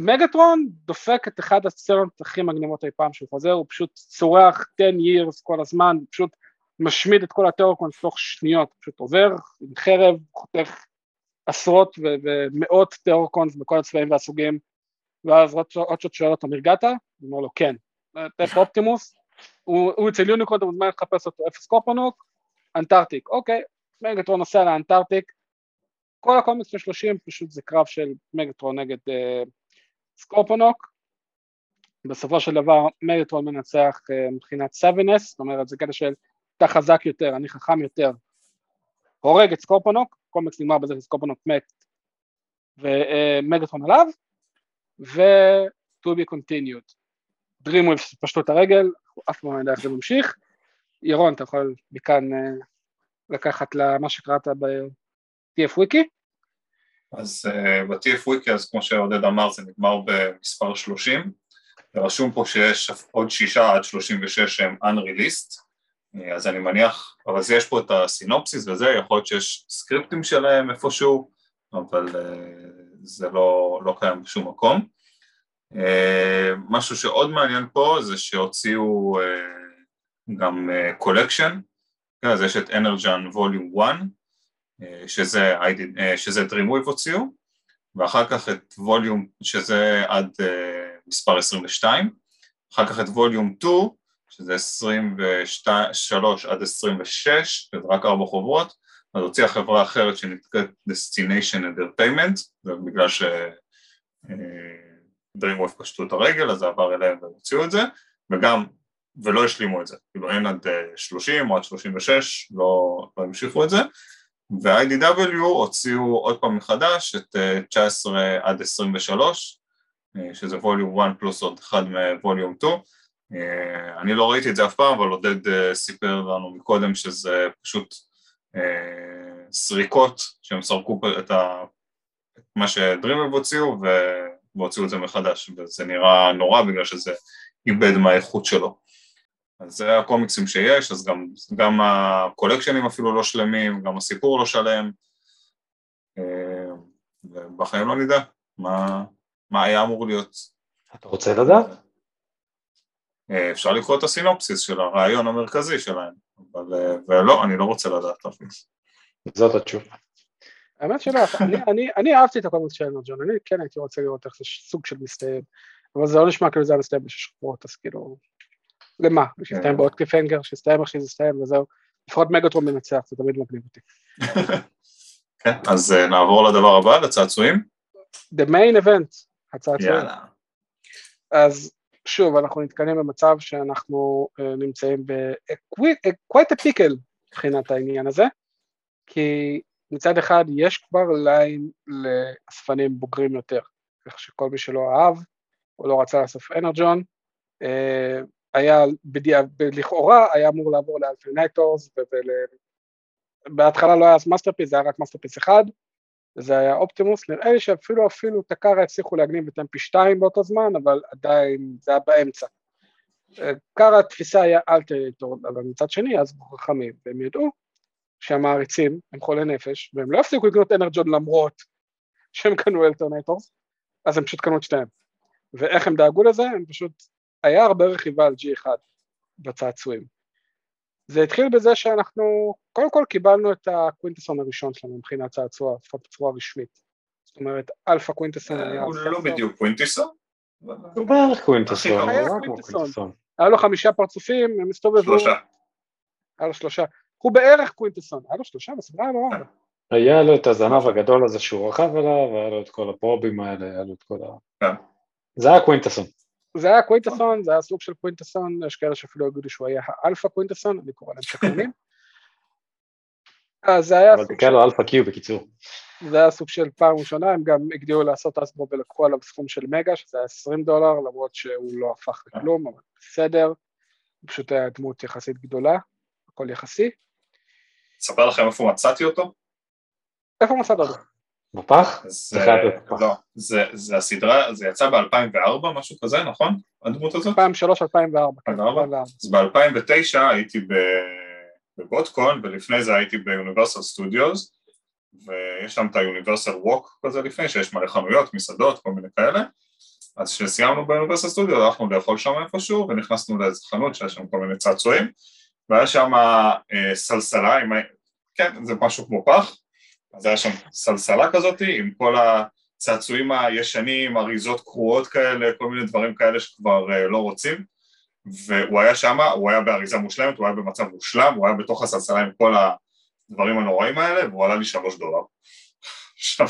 S2: מגטרון דופק את אחד הסצנות הכי מגניבות אי פעם שהוא חוזר, הוא פשוט צורח 10 years כל הזמן, הוא פשוט משמיד את כל הטרוקונס תוך שניות, פשוט עובר עם חרב, חותך עשרות ו- ומאות טרורקונס בכל הצבעים והסוגים, ואז הוט שוט שואל אותו, נרגעת? הוא אומר לו, כן. איפה אופטימוס, הוא אצל יוניקון, אתה מוזמן לחפש אותו, איפה סקורפונוק, אנטארקטיק, אוקיי, מגטרון נוסע לאנטארקטיק, כל הקומיקס של 30 פשוט זה קרב של מגטרון נגד uh, סקורפונוק, בסופו של דבר מגטרון מנצח uh, מבחינת סוונס, זאת אומרת זה קטע של אתה חזק יותר, אני חכם יותר, הורג את סקורפונוק, קומיקס נגמר בזה שסקורפונוק מת ומגטרון uh, עליו, ו-to be continued. DreamWave פשטו את הרגל, אף פעם לא יודע איך זה ממשיך, ירון אתה יכול מכאן uh, לקחת למה שקראת ב-TF Wiki?
S3: אז uh, ב-TF Wiki, אז כמו שעודד אמר, זה נגמר במספר 30, ורשום פה שיש עוד שישה עד 36 שהם unreleased, uh, אז אני מניח, אבל יש פה את הסינופסיס וזה, יכול להיות שיש סקריפטים שלהם איפשהו, אבל uh, זה לא, לא קיים בשום מקום. Uh, משהו שעוד מעניין פה זה שהוציאו uh, גם collection, uh, אז יש את אנרג'ן volume 1, שזה, שזה DreamWave הוציאו, ואחר כך את ווליום, שזה עד מספר 22, אחר כך את ווליום 2, שזה 23 עד 26, שזה רק ארבע חוברות, אז הוציאה חברה אחרת שנקראת Destination Entertainment, זה בגלל ש... DreamWave פשטו את הרגל, אז זה עבר אליהם והם הוציאו את זה, וגם, ולא השלימו את זה, כאילו אין עד 30 או עד 36, לא, לא המשיכו את זה, ו-IDW הוציאו עוד פעם מחדש את 19 עד 23, שזה ווליום 1 פלוס עוד אחד מווליום 2, אני לא ראיתי את זה אף פעם, אבל עודד סיפר לנו מקודם שזה פשוט סריקות שהם סרקו את, מה שדרימב הוציאו והוציאו את זה מחדש, וזה נראה נורא בגלל שזה איבד מהאיכות שלו. אז זה הקומיקסים שיש, אז גם, גם הקולקשנים אפילו לא שלמים, גם הסיפור לא שלם, ובחיים לא נדע מה, מה היה אמור להיות.
S4: אתה רוצה לדעת?
S3: אפשר לקרוא את הסינופסיס של הרעיון המרכזי שלהם, אבל ולא, אני לא רוצה לדעת אפילו.
S4: זאת התשובה.
S2: האמת שלא, אני, אני, אני אהבתי את הקומיקס של אנרג'ון, אני כן הייתי רוצה לראות איך זה סוג של מסתיים, אבל זה לא נשמע כאילו זה היה מסתיים בשש שבועות, אז כאילו, למה? שיסתיים בעוד קליפנגר, שיסתיים איך שזה יסתיים וזהו, לפחות מגטרון מנצח, זה תמיד מגניב אותי.
S3: כן, אז נעבור לדבר הבא, לצעצועים.
S2: The main event, הצעצועים.
S3: יאללה.
S2: אז שוב, אנחנו נתקלים במצב שאנחנו uh, נמצאים ב-quite a pickle מבחינת העניין הזה, כי מצד אחד יש כבר line לאספנים בוגרים יותר, כך שכל מי שלא אהב או לא רצה לאסוף אנרג'ון, היה בדיע... לכאורה היה אמור לעבור לאלטרנטורס, ובהתחלה לא היה מאסטרפיס, זה היה רק מאסטרפיס אחד, וזה היה אופטימוס, נראה לי שאפילו אפילו טקארה הצליחו להגניב את MP 2 באותו זמן, אבל עדיין זה היה באמצע. טקארה התפיסה היה אלטרנטור, אבל מצד שני אז חכמים, והם ידעו שהמעריצים הם חולי נפש, והם לא יפסיקו לקנות אנרג'ון למרות שהם קנו אלטרנטורס, אז הם פשוט קנו את שתיהם. ואיך הם דאגו לזה? הם פשוט, היה הרבה רכיבה על G1 בצעצועים. זה התחיל בזה שאנחנו קודם כל קיבלנו את הקווינטסון הראשון שלנו מבחינת צעצוע, לפחות בצורה רשמית. זאת אומרת, אלפא קווינטסון
S3: היה... הוא לא בדיוק קווינטסון.
S4: הוא בערך קווינטסון.
S2: היה לו חמישה פרצופים, הם הסתובבו...
S3: שלושה.
S2: היה לו שלושה. הוא בערך קווינטסון, היה לו שלושה בסדרה, היה לו ארבע.
S4: היה לו את הזנב הגדול הזה שהוא רכב עליו, היה לו את כל הפרובים האלה, היה לו את כל ה... כן. זה היה קווינטסון.
S2: זה היה קווינטסון, זה היה סוג של קווינטסון, יש כאלה שאפילו יגידו שהוא היה האלפא קווינטסון, אני קורא להם שקרנים. אז זה היה
S4: אבל תקרא לו אלפא קיו בקיצור.
S2: זה היה סוג של פעם ראשונה, הם גם הגדירו לעשות אסבו ולקחו עליו סכום של מגה, שזה היה 20 דולר, למרות שהוא לא הפך לכלום, אבל בסדר, פשוט היה דמות יחסית גדולה, הכל יחסי.
S3: אספר לכם איפה מצאתי אותו?
S2: איפה מצאת אותו?
S4: מפח?
S3: זה, לא, זה, זה הסדרה, זה יצא ב-2004, משהו כזה, נכון? הדמות הזאת?
S2: 2003-2004.
S3: כן, אז ב-2009 הייתי בבוטקון, ולפני זה הייתי ביוניברסל סטודיוס, ויש שם את היוניברסל ווק כזה לפני, שיש מלא חנויות, מסעדות, כל מיני כאלה. אז כשסיימנו ביוניברסל סטודיו הלכנו לאכול שם איפשהו ונכנסנו לאיזה חנות שיש שם כל מיני צעצועים והיה שם אה, סלסלה עם, כן זה משהו כמו פח אז היה שם סלסלה כזאת עם כל הצעצועים הישנים, אריזות קרועות כאלה, כל מיני דברים כאלה שכבר uh, לא רוצים. והוא היה שם, הוא היה באריזה מושלמת, הוא היה במצב מושלם, הוא היה בתוך הסלסלה עם כל הדברים הנוראים האלה והוא עלה לי שלוש דולר. עכשיו,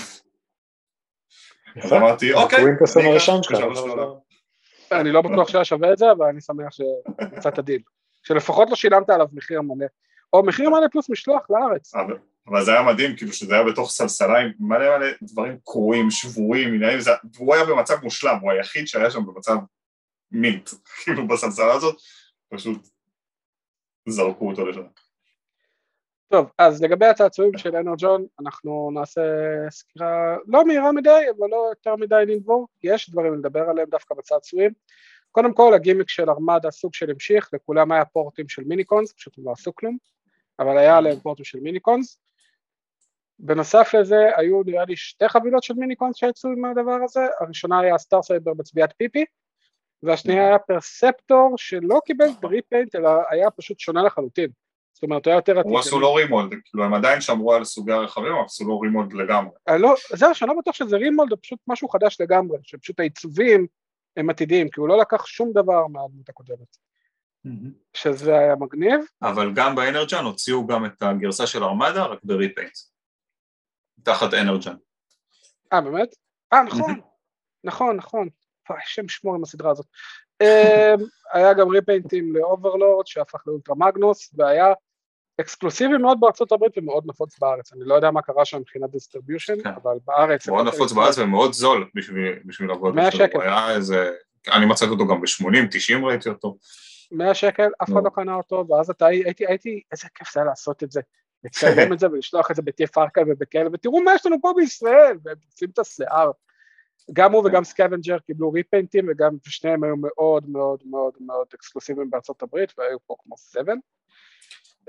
S3: אז אמרתי אוקיי,
S2: אני לא בטוח שהיה שווה את זה, אבל אני שמח שמצאת דיל, שלפחות לא שילמת עליו מחיר מלא, או מחיר מלא פלוס משלוח לארץ.
S3: אבל זה היה מדהים, כאילו שזה היה בתוך סלסלה עם מלא מלא דברים קרועים, שבורים, עניינים, והוא היה במצב מושלם, הוא היחיד שהיה שם במצב מינט, כאילו בסלסלה הזאת, פשוט זרקו אותו לשם.
S2: טוב, אז לגבי הצעצועים של אנרג'ון, אנחנו נעשה סקירה לא מהירה מדי, אבל לא יותר מדי נחפור, כי יש דברים לדבר עליהם דווקא בצעצועים. קודם כל, הגימיק של ארמדה סוג של המשיך, לכולם היה פורטים של מיניקונס, פשוט הם לא עשו כלום, אבל היה עליהם פורטים של מיניקונס. בנוסף לזה היו נראה לי שתי חבילות של מיניקונס שיצאו עם הדבר הזה, הראשונה היה סטאר סייבר בצביעת פיפי והשנייה היה פרספטור שלא קיבל repaint אלא היה פשוט שונה לחלוטין זאת אומרת הוא היה יותר
S3: עתיד. הוא עשו לו רימולד, כאילו הם עדיין שמרו על סוגי הרכבים אבל עשו לו remold לגמרי.
S2: אה, לא, זהו שאני לא בטוח שזה remold, זה פשוט משהו חדש לגמרי, שפשוט העיצובים הם עתידיים, כי הוא לא לקח שום דבר מהדמות הקודמת. שזה היה מגניב.
S3: אבל גם באנרג'ן הוציאו גם את הגרסה של ארמדה רק ב repaint. תחת אנרג'ן.
S2: אה באמת? אה נכון, נכון נכון, השם שמור עם הסדרה הזאת. אמ, היה גם ריפיינטים לאוברלורד שהפך לאולטרה מגנוס והיה אקסקלוסיבי מאוד בארצות הברית ומאוד נפוץ בארץ, אני לא יודע מה קרה שם מבחינת distribution, כן. אבל בארץ...
S3: מאוד נפוץ בארץ ומאוד זול בשביל לעבוד.
S2: 100 שקל.
S3: היה איזה, אני מצאתי אותו גם ב-80, 90 ראיתי אותו.
S2: 100 שקל, אף אחד לא קנה אותו, ואז אתה הייתי, הייתי, איזה כיף זה היה לעשות את זה. לצלם את זה ולשלוח את זה ב TF Archive ובכאלה, ותראו מה יש לנו פה בישראל, והם עושים את השיער. גם הוא וגם סקוונג'ר קיבלו ריפיינטים, וגם שניהם היו מאוד מאוד מאוד מאוד אקסקלוסיביים בארצות הברית, והיו פה כמו סבן.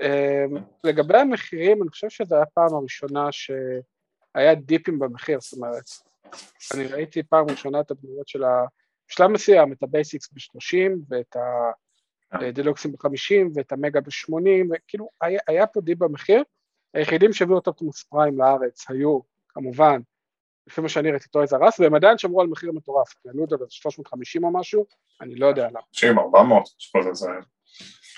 S2: אמ, לגבי המחירים, אני חושב שזו הייתה פעם הראשונה שהיה דיפים במחיר, זאת אומרת, אני ראיתי פעם ראשונה את הדמויות של ה... בשלב מסוים את הבייסיקס ב-30 ואת ה... דלוקסים ב-50 ואת המגה ב-80, וכאילו היה, היה פה dip במחיר, היחידים שהביאו את אופטימוס פריים לארץ היו כמובן, לפי מה שאני ראיתי טויז אר אס, והם עדיין שמרו על מחיר מטורף, העלו את זה ב-350 או משהו, אני לא יודע למה.
S3: 90, 400, זה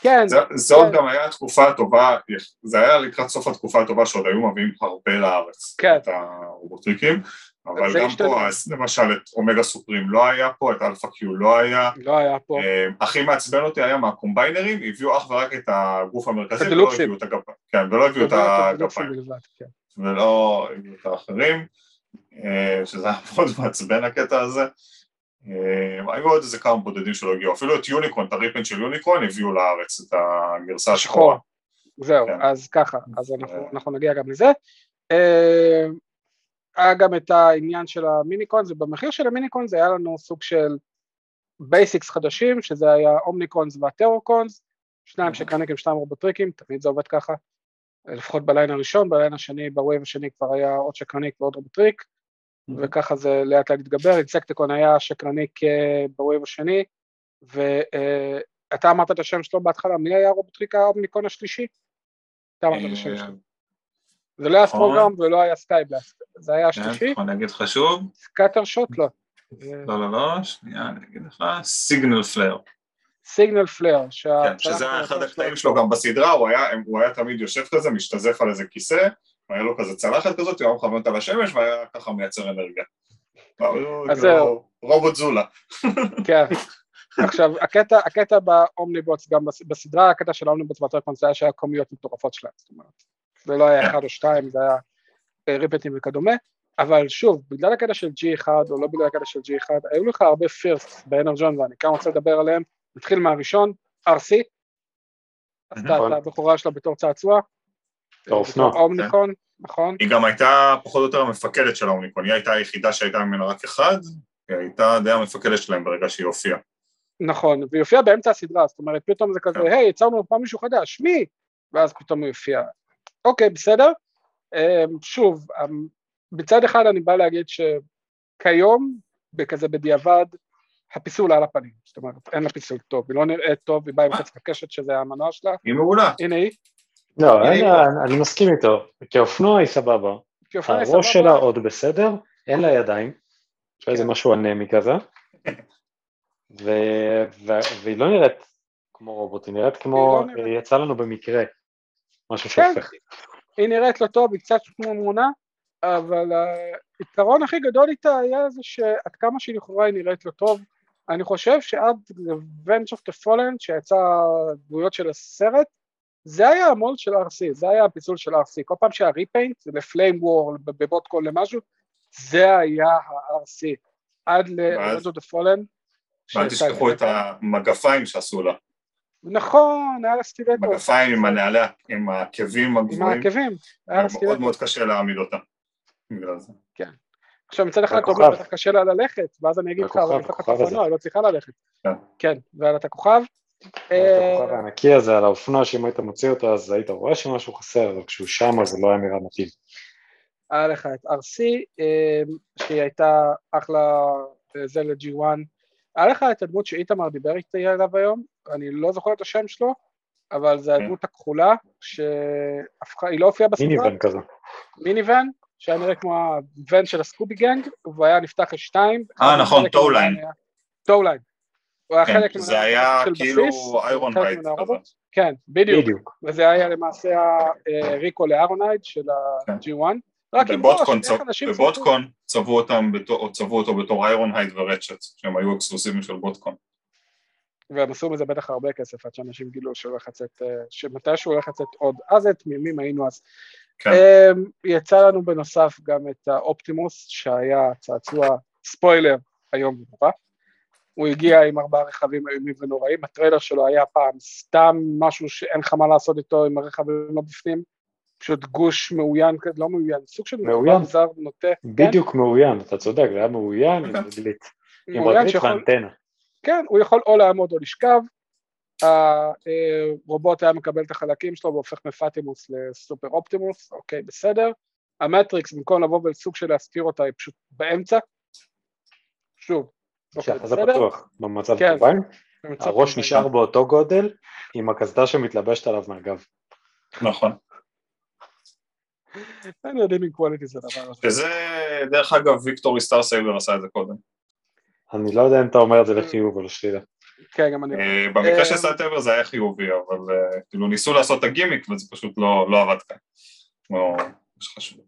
S2: כן.
S3: זאת כן. גם היה התקופה הטובה, זה היה לקראת סוף התקופה הטובה שעוד היו מביאים הרבה לארץ.
S2: כן.
S3: את הרובוטריקים, אבל גם פה, למשל את אומגה סופרים לא היה פה, את אלפא קיו לא היה.
S2: לא היה פה.
S3: אה, הכי מעצבן אותי היה מהקומביינרים, הביאו אך ורק את הגוף המרכזי, ולא הביאו את הגפיים. כן, ולא הביאו את הגפיים. כן. ולא הביאו את האחרים, אה, שזה היה מאוד מעצבן הקטע הזה. אה, היו עוד איזה כמה בודדים שלא הגיעו, אפילו את יוניקרון, את ה repaint של יוניקרון הביאו לארץ, את הגרסה השחורה.
S2: זהו, כן. אז ככה, אז אנחנו נגיע גם לזה. היה גם את העניין של המיניקון, ובמחיר של המיניקון זה היה לנו סוג של בייסיקס חדשים, שזה היה אומניקונס והטרורקונס, שניים שקרניק עם שניים רובוטריקים, תמיד זה עובד ככה, לפחות ב line הראשון, ב line השני, ב wave השני כבר היה עוד שקרניק ועוד רובוטריק, וככה זה לאט לאט התגבר, אינסקטיקון היה שקרניק אה, ב wave השני, ואתה אמרת את השם שלו בהתחלה, מי היה הרובוטריק האומניקון השלישי? אתה אמרת את השם שלו. זה לא היה סטרונגארם ולא היה סקייבלאסט, זה היה השלישי.
S3: כן, נכון, אני אגיד לך שוב.
S2: סקאטר שוט לא.
S3: לא, לא, לא, שנייה, אני אגיד לך, סיגנל פלר.
S2: סיגנל פלר.
S3: כן, שזה היה אחד הקטעים שלו גם בסדרה, הוא היה, הוא היה תמיד יושב כזה, משתזף על איזה כיסא, היה לו כזה צלחת כזאת, הוא היה מכוון אותה לשמש והיה ככה מייצר אנרגיה. אז זהו. רובוט זולה.
S2: כן. עכשיו, הקטע, הקטע באומניבוטס, גם בסדרה, הקטע של האומניבוטס והטרפונס היה שהיה קומיות מטורפות שלהם, זאת אומרת. זה לא היה אחד או שתיים, זה היה אה, ריפטים וכדומה, אבל שוב, בגלל הקטע של G1 או לא בגלל הקטע של G1, היו לך הרבה פירסט באנרג'ון ואני כאן רוצה לדבר עליהם, נתחיל מהראשון, RC, עשתה את הבכורה שלה בתור צעצוע,
S4: האופנוע,
S2: האומניקון, נכון.
S3: היא גם הייתה פחות או יותר המפקדת של האומניקון, היא הייתה היחידה שהייתה ממנה רק אחד, היא הייתה די המפקדת שלהם ברגע שהיא הופיעה.
S2: נכון, והיא הופיעה באמצע הסדרה, זאת אומרת פתאום זה כזה, כן. היי, יצרנו פה מישהו חדש, מי? ואז פתאום היא הופיעה. אוקיי, בסדר. אמ, שוב, אמ, מצד אחד אני בא להגיד שכיום, בכזה בדיעבד, הפיסול על הפנים, זאת אומרת, אין לה פיסול טוב, היא לא נראית טוב, היא באה עם חצי הקשת שזה המנוע שלה.
S3: היא מעולה.
S2: הנה היא.
S4: לא, אני מסכים איתו, כאופנוע היא סבבה. הראש שלה עוד בסדר, אין לה ידיים, יש לה איזה כן. משהו אנמי כזה, והיא לא נראית כמו רובוט, היא נראית כמו, לא יצא לנו במקרה, משהו כן. שהופך.
S2: היא נראית לא טוב, היא קצת כמו מונה, אבל היתרון הכי גדול איתה היה זה שעד כמה שהיא לכאורה היא נראית לא טוב, אני חושב שעד Revenge of the Fallen, שיצא דמויות של הסרט, זה היה המולד של RC, זה היה הפיצול של RC, כל פעם שהיה ריפיינט, לפליים וור, בבוטקול למשהו, זה היה ה-RC, עד ל-Revenge of the Fallen.
S3: ואל תשכחו את המגפיים שעשו לה.
S2: נכון, היה לה סטילטו.
S3: מגפיים עם הנעלי, עם העקבים הגבוהים.
S2: עם העקבים, היה לה
S3: סטילטו. מאוד מאוד קשה להעמיד אותה,
S2: בגלל זה. כן. עכשיו מצד אחד אתה אומר, בטח קשה לה ללכת, ואז אני אגיד לך, אבל יש לך את האופנוע, היא לא צריכה ללכת. כן. כן, לה את הכוכב.
S4: הכוכב אה, הענקי הזה על האופנוע, שאם היית מוציא אותו אז היית רואה שמשהו חסר, אבל כשהוא שם זה לא היה נראה מתאים.
S2: היה לך את RC, אה, שהיא הייתה אחלה, אה, זה ל-G1, היה לך את הדמות שאיתמר דיבר איתי עליו היום, אני לא זוכר את השם שלו, אבל זה כן. הדמות הכחולה, שהיא לא הופיעה בסדרה.
S4: minivan כזה.
S2: minivan, שהיה נראה כמו הוון של ה Scooby gang, והוא היה נפתח לשתיים.
S3: אה נכון, Towline.
S2: Towline. הוא היה
S3: כן, חלק זה היה כאילו איירון הייד.
S2: כן, בדיוק. וזה היה למעשה הריקו לאיירון של ה-G1.
S3: בבוטקון צבעו אותם, צבעו אותו בתור איירון הייד ורצ'ט, שהם היו אקסקלוסיביים של בוטקון.
S2: והם עשו מזה בטח הרבה כסף עד שאנשים גילו שהוא הולך לצאת, אה, שמתי שהוא הולך לצאת עוד, אז את תמימים היינו אז. כן. אמ, יצא לנו בנוסף גם את האופטימוס שהיה צעצוע ספוילר היום ונורא. הוא הגיע עם ארבעה רכבים איומים ונוראים, הטריילר שלו היה פעם סתם משהו שאין לך מה לעשות איתו עם הרכבים לא בפנים, פשוט גוש מאוין, לא מאוין, סוג של
S4: מאוין, זר נוטה. בדיוק כן? מאוין, אתה צודק, זה היה מאוין עם רגלית, עם רגלית ואנטנה.
S2: כן, הוא יכול או לעמוד או לשכב, הרובוט היה מקבל את החלקים שלו והופך מפאטימוס לסופר אופטימוס, אוקיי, בסדר. המטריקס, במקום לבוא ולסוג של להזכיר אותה, היא פשוט באמצע. שוב,
S4: אוקיי, בסדר? זה פתוח, במצב כן. טוביים. הראש נשאר באותו גודל, עם הקסדה שמתלבשת עליו מהגב.
S3: נכון.
S2: אין יודעים אם קואליטי זה דבר הזה.
S3: שזה, דרך אגב, ויקטורי סטאר סייבר עשה את זה קודם.
S4: אני לא יודע אם אתה אומר את זה לחיוב או לשלילה.
S2: כן, גם אני...
S3: אה, במקרה של סאטאבר זה היה חיובי, אבל אה, כאילו ניסו לעשות את הגימיק וזה פשוט לא, לא עבד כאן. כמו שחשוב.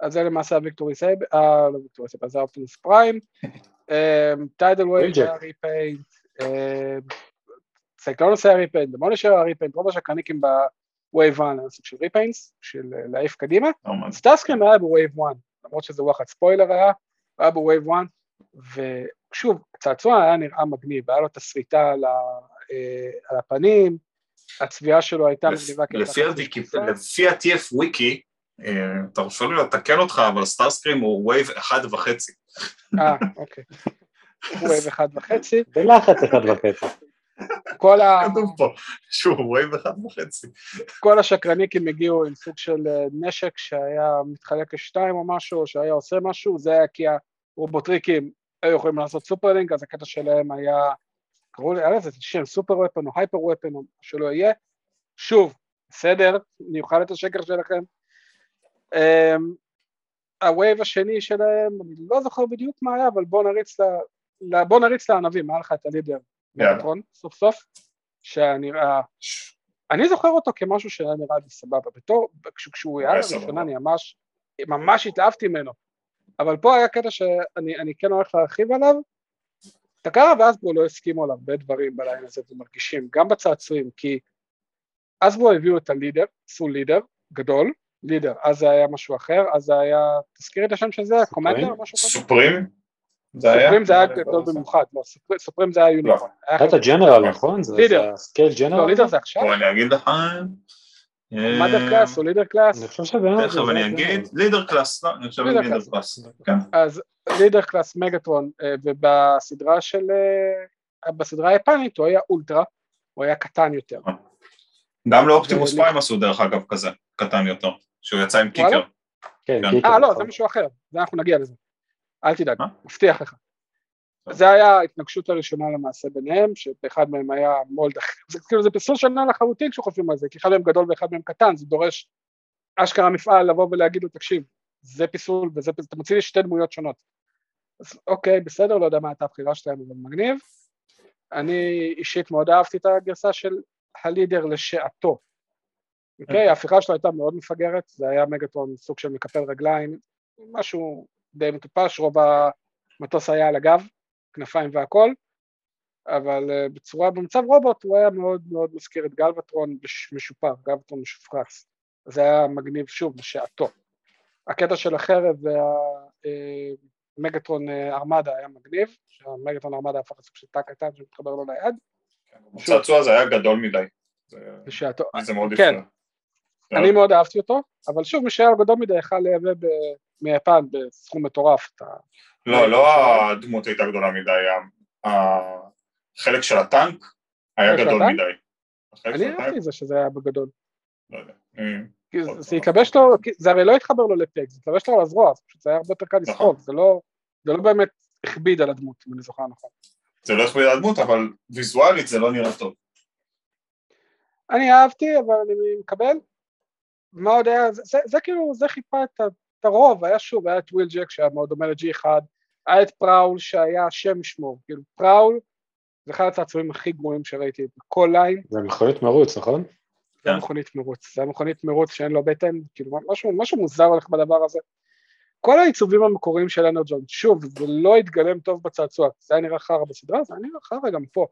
S2: אז זה למעשה הוויקטורי סייב, אה, לא ויקטורי סייב, זה האופטימוס פריים, טיידל ווייב היה repaint, סייקלונוס היה repaint, דמולישר היה repaint, רוב השקרניקים ב wave 1 היה סוג של repaints, של להעיף קדימה, סטארסקרים היה ב wave 1, למרות שזה וואחד ספוילר היה, היה ב wave 1, ושוב, צעצוע היה נראה מגניב, היה לו את השריטה על, על הפנים, הצביעה שלו הייתה מגניבה.
S3: לפי ה-TF וויקי, תרשו לי לתקן אותך, אבל סטארסקרים הוא wave אחד וחצי.
S2: אה, אוקיי. wave אחד וחצי.
S4: בלחץ אחד וחצי.
S2: כל ה...
S3: כתוב פה שהוא wave אחד וחצי.
S2: כל השקרניקים הגיעו עם סוג של נשק שהיה מתחלק לשתיים או משהו, שהיה עושה משהו, זה היה כי הרובוטריקים היו יכולים לעשות superlink, אז הקטע שלהם היה, קראו לזה שם super weapon או hyper weapon או שלא יהיה. שוב, בסדר, אני אוכל את השקר שלכם. Um, ה wave השני שלהם, אני לא זוכר בדיוק מה היה, אבל בוא נריץ, ל, בוא נריץ לענבים, היה לך את ה leader מגטרון, סוף סוף, שנראה, אני זוכר אותו כמשהו שהיה נראה לי סבבה, בתור, כשהוא היה לראשונה אני ממש, ממש התאהבתי ממנו, אבל פה היה קטע שאני כן הולך להרחיב עליו, טקרה והסברו לא הסכימו על הרבה דברים ב line הזה ומרגישים, גם בצעצועים, כי הסברו הביאו את ה leader, עשו leader גדול, leader, אז זה היה משהו אחר, אז זה היה, תזכירי את השם של זה, commander, משהו כזה?
S3: supreme?
S2: supreme זה היה גדול במיוחד, לא, supreme זה היה יוניקון.
S4: אתה general, נכון?
S2: leader.
S4: scale general?
S2: לא, leader זה עכשיו.
S3: אני אגיד לך...
S2: mother class או leader class?
S4: אני חושב שבאמת...
S3: תכף אני אגיד, leader class, לא, אני חושב leader class.
S2: אז leader class מגטרון, ובסדרה של... בסדרה היפנית הוא היה אולטרה, הוא היה קטן יותר.
S3: גם לאופטימוס פריים עשו דרך אגב כזה, קטן יותר, שהוא יצא עם קיקר.
S2: אה לא, זה משהו אחר, זה אנחנו נגיע לזה. אל תדאג, מבטיח לך. זה היה ההתנגשות הראשונה למעשה ביניהם, שבאחד מהם היה מולד אחר, זה כאילו זה פסול שנה לחלוטין כשחושבים על זה, כי אחד מהם גדול ואחד מהם קטן, זה דורש אשכרה מפעל לבוא ולהגיד לו, תקשיב, זה פיסול וזה פיסול, אתה מוציא לי שתי דמויות שונות. אז אוקיי, בסדר, לא יודע מה הייתה הבחירה שלהם, אבל מגניב. אני אישית מאוד אהבתי את הגרסה של הלידר לשעתו. אוקיי, ההפיכה שלו הייתה מאוד מפגרת, זה היה מגטרון סוג של מקפל רגליים, משהו די מטופש, רוב המטוס היה על הגב, כנפיים והכל, אבל בצורה, במצב רובוט הוא היה מאוד מאוד מזכיר את גלבטרון משופר, גלבטרון משופרץ, זה היה מגניב שוב לשעתו. הקטע של החרב והמגטרון ארמדה היה מגניב, שהמגטרון ארמדה הפך לסוג של תא קטן שמתחבר לו ליד.
S3: הצעצוע הזה היה גדול מדי.
S2: בשעתו, כן, אני מאוד אהבתי אותו, אבל שוב מי שהיה גדול מדי יכל לייבא מיפן בסכום מטורף.
S3: לא, לא הדמות הייתה גדולה מדי, החלק של הטנק היה גדול מדי.
S2: אני אהבתי את זה שזה היה בגדול.
S3: לא יודע.
S2: זה יקבש לו, זה הרי לא התחבר לו לפק, זה יקבש לו על הזרוע, זה היה הרבה יותר קל לסחוב, זה לא באמת הכביד על הדמות, אם אני זוכר נכון.
S3: זה לא הכביד על הדמות, אבל ויזואלית זה לא נראה טוב.
S2: אני אהבתי, אבל אני מקבל. מה עוד היה, זה, זה, זה כאילו, זה חיפה את, את הרוב, היה שוב, היה את וויל ג'ק שהיה מאוד דומה ל-G1, היה את פראול שהיה השם ישמור, כאילו פראול זה אחד הצעצועים הכי גרועים שראיתי בכל line.
S4: זה מכונית מרוץ, נכון?
S2: זה מכונית מרוץ, זה מכונית מרוץ שאין לו בטן, כאילו משהו, משהו מוזר הולך בדבר הזה. כל העיצובים המקוריים של אנרג'ון, שוב, זה לא התגלם טוב בצעצוע, זה היה נראה חרא בסדרה, זה היה נראה חרא גם פה.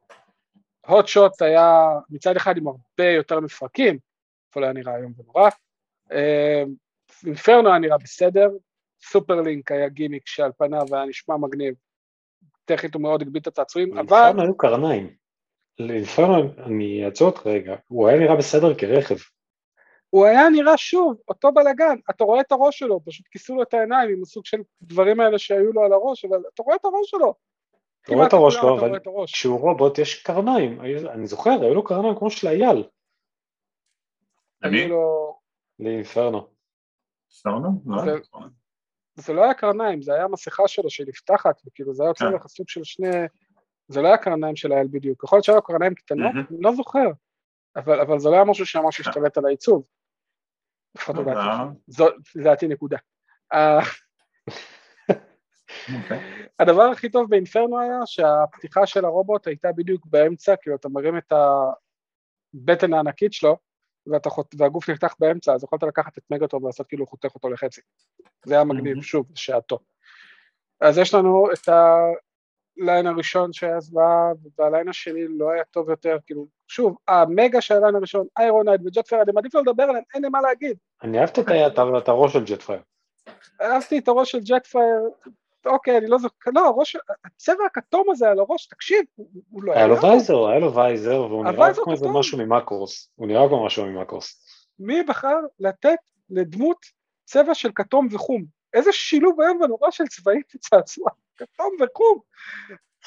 S2: הוט שוט היה מצד אחד עם הרבה יותר מפרקים, אפילו היה נראה איום ונורא. אינפרנו היה נראה בסדר, superlink היה גימיק שעל פניו היה נשמע מגניב, טכנית הוא מאוד הגביל את הצעצועים, אבל...
S4: לאינפרנו היו קרניים. לאינפרנו, אני אעצור אותך רגע, הוא היה נראה בסדר כרכב.
S2: הוא היה נראה שוב, אותו בלאגן, אתה רואה את הראש שלו, פשוט כיסו לו את העיניים עם הסוג של דברים האלה שהיו לו על הראש, אבל אתה רואה את הראש שלו.
S4: אתה רואה את הראש שלו, אבל כשהוא רובוט יש קרניים, אני זוכר, היו לו קרניים כמו של אייל.
S3: אני?
S4: לאינפרנו.
S2: זה לא היה קרניים, זה היה מסכה שלו שנפתחת, וכאילו זה היה יוצא לך סוג של שני, זה לא היה קרניים של האל בדיוק, יכול להיות שהיו קרניים קטנות, אני לא זוכר, אבל זה לא היה משהו שממש השתלט על העיצוב. זו דעתי נקודה. הדבר הכי טוב באינפרנו היה שהפתיחה של הרובוט הייתה בדיוק באמצע, כאילו אתה מרים את הבטן הענקית שלו, והגוף נפתח באמצע, אז יכולת לקחת את מגטרון ולעשות כאילו חותך אותו לחצי. זה היה מגניב, שוב, שעתו. אז יש לנו את ה line הראשון שהיה זוועה, וה line השני לא היה טוב יותר, כאילו, שוב, המגה של ה line הראשון, איירונהייד וג'טפייר, אני מעדיף לא לדבר עליהם, אין לי מה להגיד.
S4: אני אהבתי את הראש של ג'טפייר.
S2: אהבתי את הראש של ג'טפייר, אוקיי, אני לא זוכר, לא, הראש, הצבע הכתום הזה על הראש, תקשיב, הוא לא
S4: היה... היה לו וייזר, היה לו וייזר, והוא נראה כמו איזה משהו ממקרוס, הוא נראה כמו משהו ממקרוס.
S2: מי בחר לתת לדמות צבע של כתום וחום? איזה שילוב היום ונורא של צבעים בצעצוע, כתום וחום.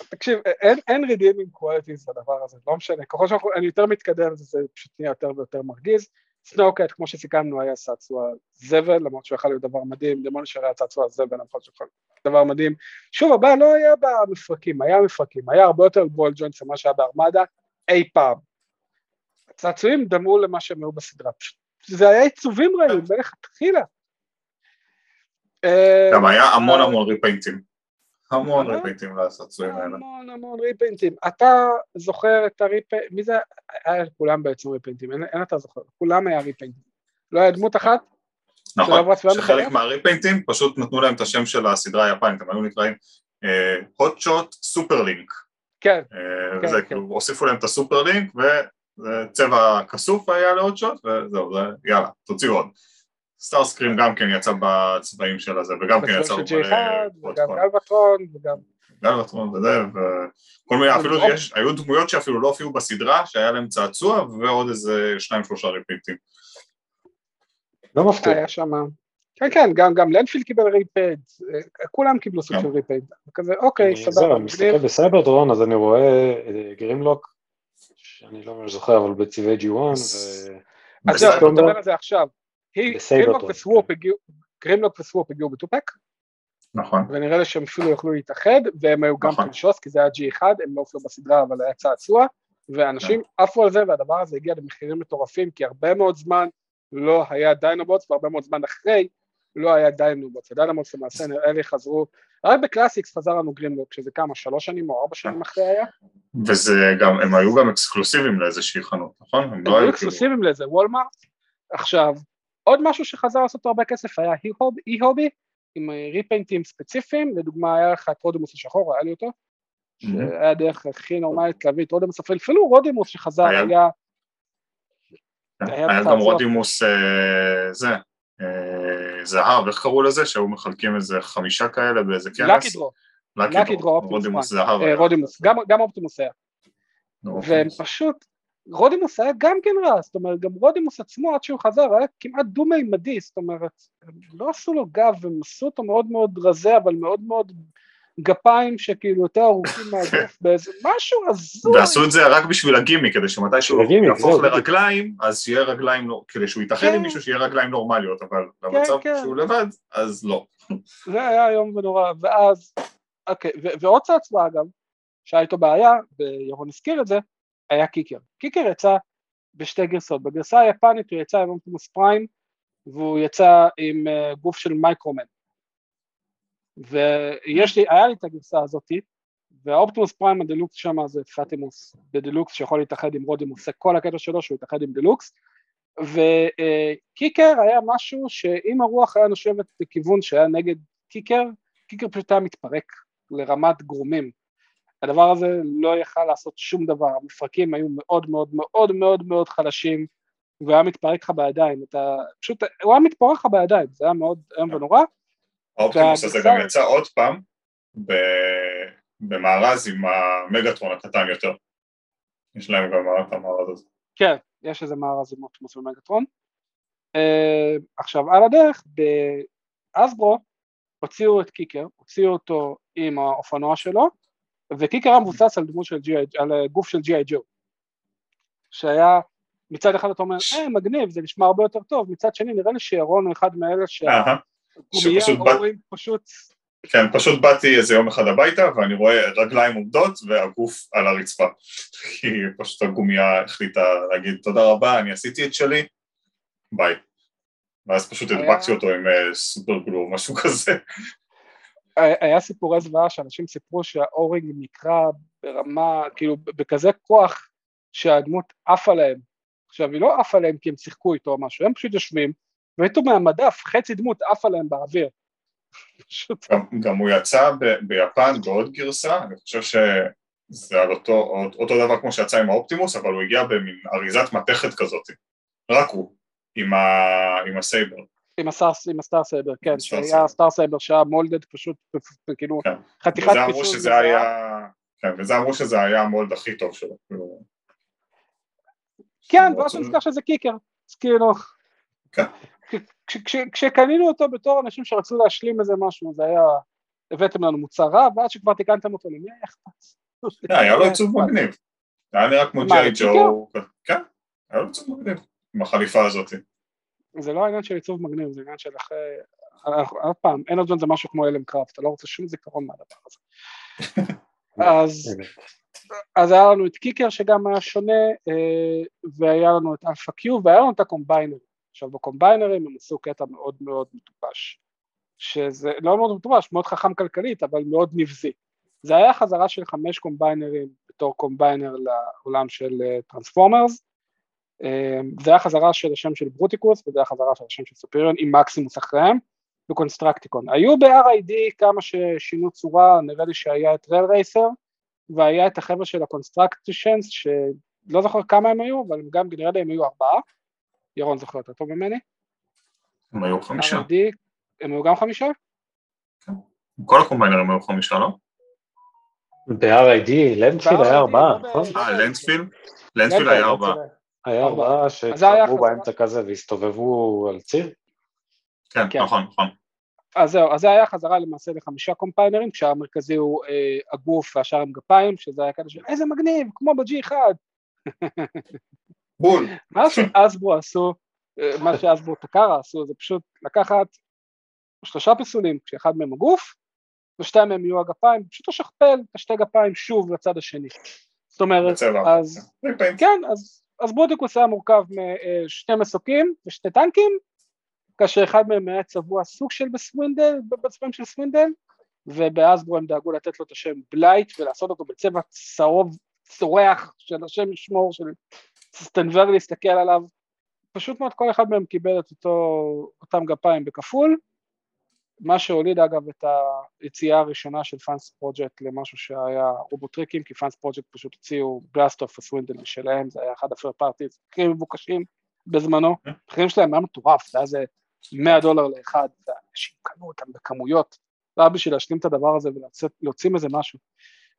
S2: תקשיב, אין, אין redeeming qualities לדבר הזה, לא משנה, ככל שאני יותר מתקדם זה פשוט נהיה יותר ויותר מרגיז. סנוקט, כמו שסיכמנו, היה צעצוע זבל, למרות שהוא יכול להיות דבר מדהים, דמונשר היה צעצוע זבל, למרות שהוא יכול להיות דבר מדהים. שוב, הבעיה לא היה במפרקים, היה מפרקים, היה הרבה יותר ball joints ממה שהיה בארמדה אי פעם. הצעצועים דמו למה שהם היו בסדרה, זה היה עיצובים רעים, מלכתחילה.
S3: גם היה המון המון repaint ים. המון repaint ים לצעצועים האלה.
S2: המון המון repaint ים. אתה זוכר את ה repaint ים, מי זה? היה כולם בעצם repaint ים, אין אתה זוכר, כולם היה repaint ים. לא היה דמות אחת?
S3: נכון, שחלק מהריפיינטים פשוט נתנו להם את השם של הסדרה היפנית, הם היו נקראים hot shot super link.
S2: כן.
S3: וזה כן, כאילו, כן. הוסיפו להם את הסופר לינק וצבע כסוף היה להוט שוט וזהו, יאללה, תוציאו עוד. סטארסקרים גם כן יצא בצבעים של הזה, וגם כן יצא...
S2: וגם גלבטרון, וגם...
S3: גלבטרון וזה, וכל מיני, אפילו יש, היו דמויות שאפילו לא הופיעו בסדרה, שהיה להם צעצוע, ועוד איזה שניים שלושה ריפיטים.
S4: לא מפתיע.
S2: היה שם... כן, כן, גם, גם לנדפיל קיבל repaint, כולם קיבלו סוג של repaint, כזה אוקיי, סבבה.
S4: זהו, אני מסתכל בסייברטרון, אז אני רואה גרימלוק, שאני לא ממש זוכר, אבל בצבעי G1, ו...
S2: אז זהו, אתה מדבר על זה עכשיו. גרימלוק וסווופ הגיעו ב two-pack,
S3: נכון.
S2: ונראה לי שהם אפילו יכלו להתאחד, והם היו גם נכון. fan shows, כי זה היה G1, הם לא הופיעו בסדרה, אבל היה צעצוע, ואנשים כן. עפו על זה, והדבר הזה הגיע למחירים מטורפים, כי הרבה מאוד זמן לא היה דיינובוטס, והרבה מאוד זמן אחרי לא היה דיינובוטס, הדיינובוטס למעשה נראה לי חזרו, רק בקלאסיקס חזר לנו גרימלוק, שזה כמה, שלוש שנים או ארבע שנים אחרי היה?
S3: וזה גם, הם היו גם exclusive יים לאיזושהי חנות, נכון? הם,
S2: לא היו exclusive יים לאיזה וולמארט. עכשיו, עוד משהו שחזר לעשות הרבה כסף היה אי-הובי, עם repaint ים ספציפיים, לדוגמה היה לך את רודימוס השחור, היה לי אותו, שהיה דרך הכי נורמלית להביא את רודימוס, אפילו רודימוס שחזר היה...
S3: היה גם רודימוס זה, זהב, איך קראו לזה? שהיו מחלקים איזה חמישה כאלה באיזה כנס?
S2: lucky draw.
S3: lucky draw, רודימוס זהב.
S2: רודימוס, גם אופטימוס היה. והם פשוט רודימוס היה גם כן רע, זאת אומרת, גם רודימוס עצמו עד שהוא חזר היה כמעט דו-מימדי, זאת אומרת, הם לא עשו לו גב, הם עשו אותו מאוד מאוד רזה, אבל מאוד מאוד גפיים שכאילו יותר ארוכים מהגוף באיזה משהו הזוי.
S3: ועשו את זה רק בשביל הגימי, כדי שמתי שהוא יהפוך לרגליים, אז שיהיה רגליים, כדי שהוא יתאחד עם כן. מישהו שיהיה רגליים נורמליות, אבל במצב כן, כן. שהוא לבד, אז לא.
S2: זה היה איום ונורא, ואז, אוקיי, ועוד צעצוע אגב, שהיה איתו בעיה, וירון הזכיר את זה, היה קיקר. קיקר יצא בשתי גרסאות, בגרסה היפנית הוא יצא עם אופטימוס פריים והוא יצא עם uh, גוף של מייקרומן. ויש לי, היה לי את הגרסה הזאתי, וה Optimus Prime ה Deluxe שם זה Optimus ב Deluxe שיכול להתאחד עם Rodimus, זה כל הקטע שלו שהוא יתאחד עם דלוקס, ו Kicker היה משהו שאם הרוח היה נושבת לכיוון שהיה נגד Kicker, Kicker פשוט היה מתפרק לרמת גורמים. הדבר הזה לא יכל לעשות שום דבר, המפרקים היו מאוד מאוד מאוד מאוד מאוד חלשים, והוא היה מתפרק לך בידיים, אתה פשוט, הוא היה מתפורר לך בידיים, זה היה מאוד איום ונורא.
S3: האופטימוס הזה גם יצא עוד פעם במארז עם המגטרון הקטן יותר. יש להם גם את המארז הזה.
S2: כן, יש איזה מארז עם אופטימוס ומגטרון. אה, עכשיו על הדרך, באסברו הוציאו את קיקר, הוציאו אותו עם האופנוע שלו, וקיקר היה מבוסס על דמות של G.I. על גוף של G.I. ג'ו שהיה מצד אחד אתה אומר אה מגניב זה נשמע הרבה יותר טוב מצד שני נראה לי שירון הוא אחד מאלה שהגומייה ההורים פשוט
S3: כן פשוט באתי איזה יום אחד הביתה ואני רואה רגליים עומדות והגוף על הרצפה כי פשוט הגומייה החליטה להגיד תודה רבה אני עשיתי את שלי ביי ואז פשוט הדבקתי אותו עם אה, סופר גלו או משהו כזה
S2: היה סיפורי זוועה שאנשים סיפרו שהאורינג נקרא ברמה, כאילו בכזה כוח שהדמות עפה להם, עכשיו, היא לא עפה להם כי הם שיחקו איתו או משהו, הם פשוט יושבים, והייתו מהמדף, חצי דמות עפה להם באוויר.
S3: גם, הוא יצא ביפן בעוד גרסה, אני חושב שזה על אותו, אותו דבר כמו שיצא עם ה Optimus, אבל הוא הגיע במין אריזת מתכת כזאת, רק הוא, עם, ה, עם ה Saber.
S2: עם, ה Star, ה Star Saber, כן, שהיה Star Saber שהיה molded פשוט, כאילו, כן. חתיכת
S3: פיצול. שזה היה, כן, וזה אמרו שזה היה המולד הכי טוב שלו. כאילו.
S2: כן, ואז נזכר שזה קיקר, אז כאילו, כן. כשקנינו אותו בתור אנשים שרצו להשלים איזה משהו, זה היה, הבאתם לנו מוצר רע, ועד שכבר תיקנתם אותו, למי היה אכפת?
S3: כן, היה לו עיצוב מגניב, היה נראה כמו ג'יי ג'ו, כן, היה לו עיצוב מגניב, עם החליפה הזאת.
S2: זה לא העניין של עיצוב מגניב, זה עניין של אחרי, עוד פעם, Energon זה משהו כמו Lovecraft, אתה לא רוצה שום זיכרון מהדבר הזה. אז, אז היה לנו את Kicker שגם היה שונה, אה, והיה לנו את Alpha Q, והיה לנו את ה combiner. עכשיו ב combiner-ים הם עשו קטע מאוד מאוד מטופש, שזה לא מאוד מטופש, מאוד חכם כלכלית, אבל מאוד נבזי. זה היה חזרה של חמש combiner-ים בתור combiner לעולם של Transformers, אה, זה היה חזרה של השם של Bruticus וזה היה חזרה של השם של Superion עם Maximus אחריהם ו Constructicon. היו ב-RID כמה ששינו צורה, נראה לי שהיה את Rail Racer והיה את החבר'ה של ה Constructicons שלא זוכר כמה הם היו, אבל גם נראה לי הם היו ארבעה ירון זוכר יותר טוב ממני.
S3: הם היו חמישה.
S2: הם היו גם חמישה?
S3: כן. כל ה combiner-ים היו חמישה, לא?
S4: ב-RID, לנדפילד היה ארבעה,
S3: נכון? אה, לנדפילד? לנדפילד היה ארבעה.
S4: היה ארבעה שהתחברו באמצע כזה והסתובבו על ציר?
S3: כן, כן, נכון, נכון.
S2: אז זהו, אז זה היה חזרה למעשה לחמישה קומפיינרים, כשהמרכזי הוא אה, הגוף והשאר עם גפיים, שזה היה כאלה של איזה מגניב, כמו ב-G1.
S3: בול.
S2: מה שאסברו עשו, מה שאסברו טקארה עשו, זה פשוט לקחת שלושה פיסולים, כשאחד מהם הגוף, ושתיים מהם יהיו הגפיים, פשוט לשכפל את השתי גפיים שוב לצד השני. זאת אומרת, אז, כן, אז, אז Bruticus היה מורכב משני מסוקים ושתי טנקים, כאשר אחד מהם היה צבוע סוג של ב Swindle, בצבעים של Swindle, וב Hasbro הם דאגו לתת לו את השם Blight ולעשות אותו בצבע צהוב צורח של השם ישמור של סטנבר להסתכל עליו, פשוט מאוד כל אחד מהם קיבל את אותו, אותם גפיים בכפול, מה שהוליד אגב את היציאה הראשונה של FansProject למשהו שהיה רובוטריקים, כי FansProject פשוט הציעו Blast Off ה Swindle משלהם, זה היה אחד ה third parties הכי מבוקשים בזמנו, המחירים שלהם היה מטורף, זה היה איזה 100 דולר לאחד, ואנשים קנו אותם בכמויות, זה היה בשביל להשלים את הדבר הזה ולהוציא מזה משהו.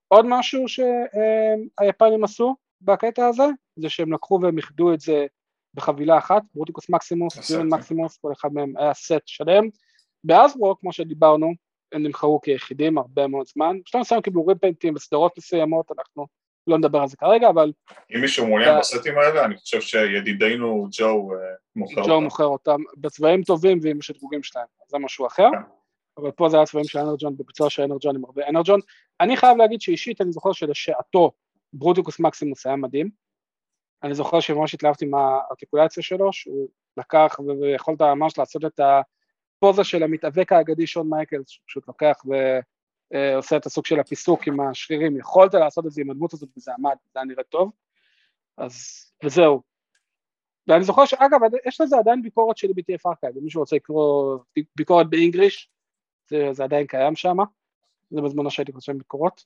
S2: עוד משהו שהיפנים עשו בקטע הזה, זה שהם לקחו והם איחדו את זה בחבילה אחת, Bruticus Maximus, Superion Maximus, כל אחד מהם היה סט שלם. באזברו, כמו שדיברנו, הם נמכרו כיחידים הרבה מאוד זמן, בשלב מסוים קיבלו ריפנטים וסדרות מסוימות, אנחנו לא נדבר על זה כרגע, אבל...
S3: אם מישהו מעוניין בסטים האלה, אני חושב שידידנו ג'ו אה, מוכר אותם.
S2: ג'ו מוכר אותם בצבעים טובים ועם השדרוגים שלהם, זה משהו אחר. כן. אבל פה זה היה צבעים של אנרג'ון בביצוע של אנרג'ון עם הרבה אנרג'ון. אני חייב להגיד שאישית אני זוכר שלשעתו ברוטיקוס מקסימוס היה מדהים. אני זוכר שממש התלהבתי מהארטיקולציה שלו, שהוא לקח ויכולת ממש לעשות את הפוזה של המתאבק האגדי שון מייקלס, שהוא פשוט לוקח ועושה את הסוג של הפיסוק עם השרירים, יכולת לעשות את זה עם הדמות הזאת וזה עמד, זה היה נראה טוב, אז וזהו. ואני זוכר שאגב, יש לזה עדיין ביקורת שלי ב- TF Archive, אם מישהו רוצה לקרוא ביקורת ב English, זה, זה עדיין קיים שם, זה בזמנו שהייתי כותב ביקורות.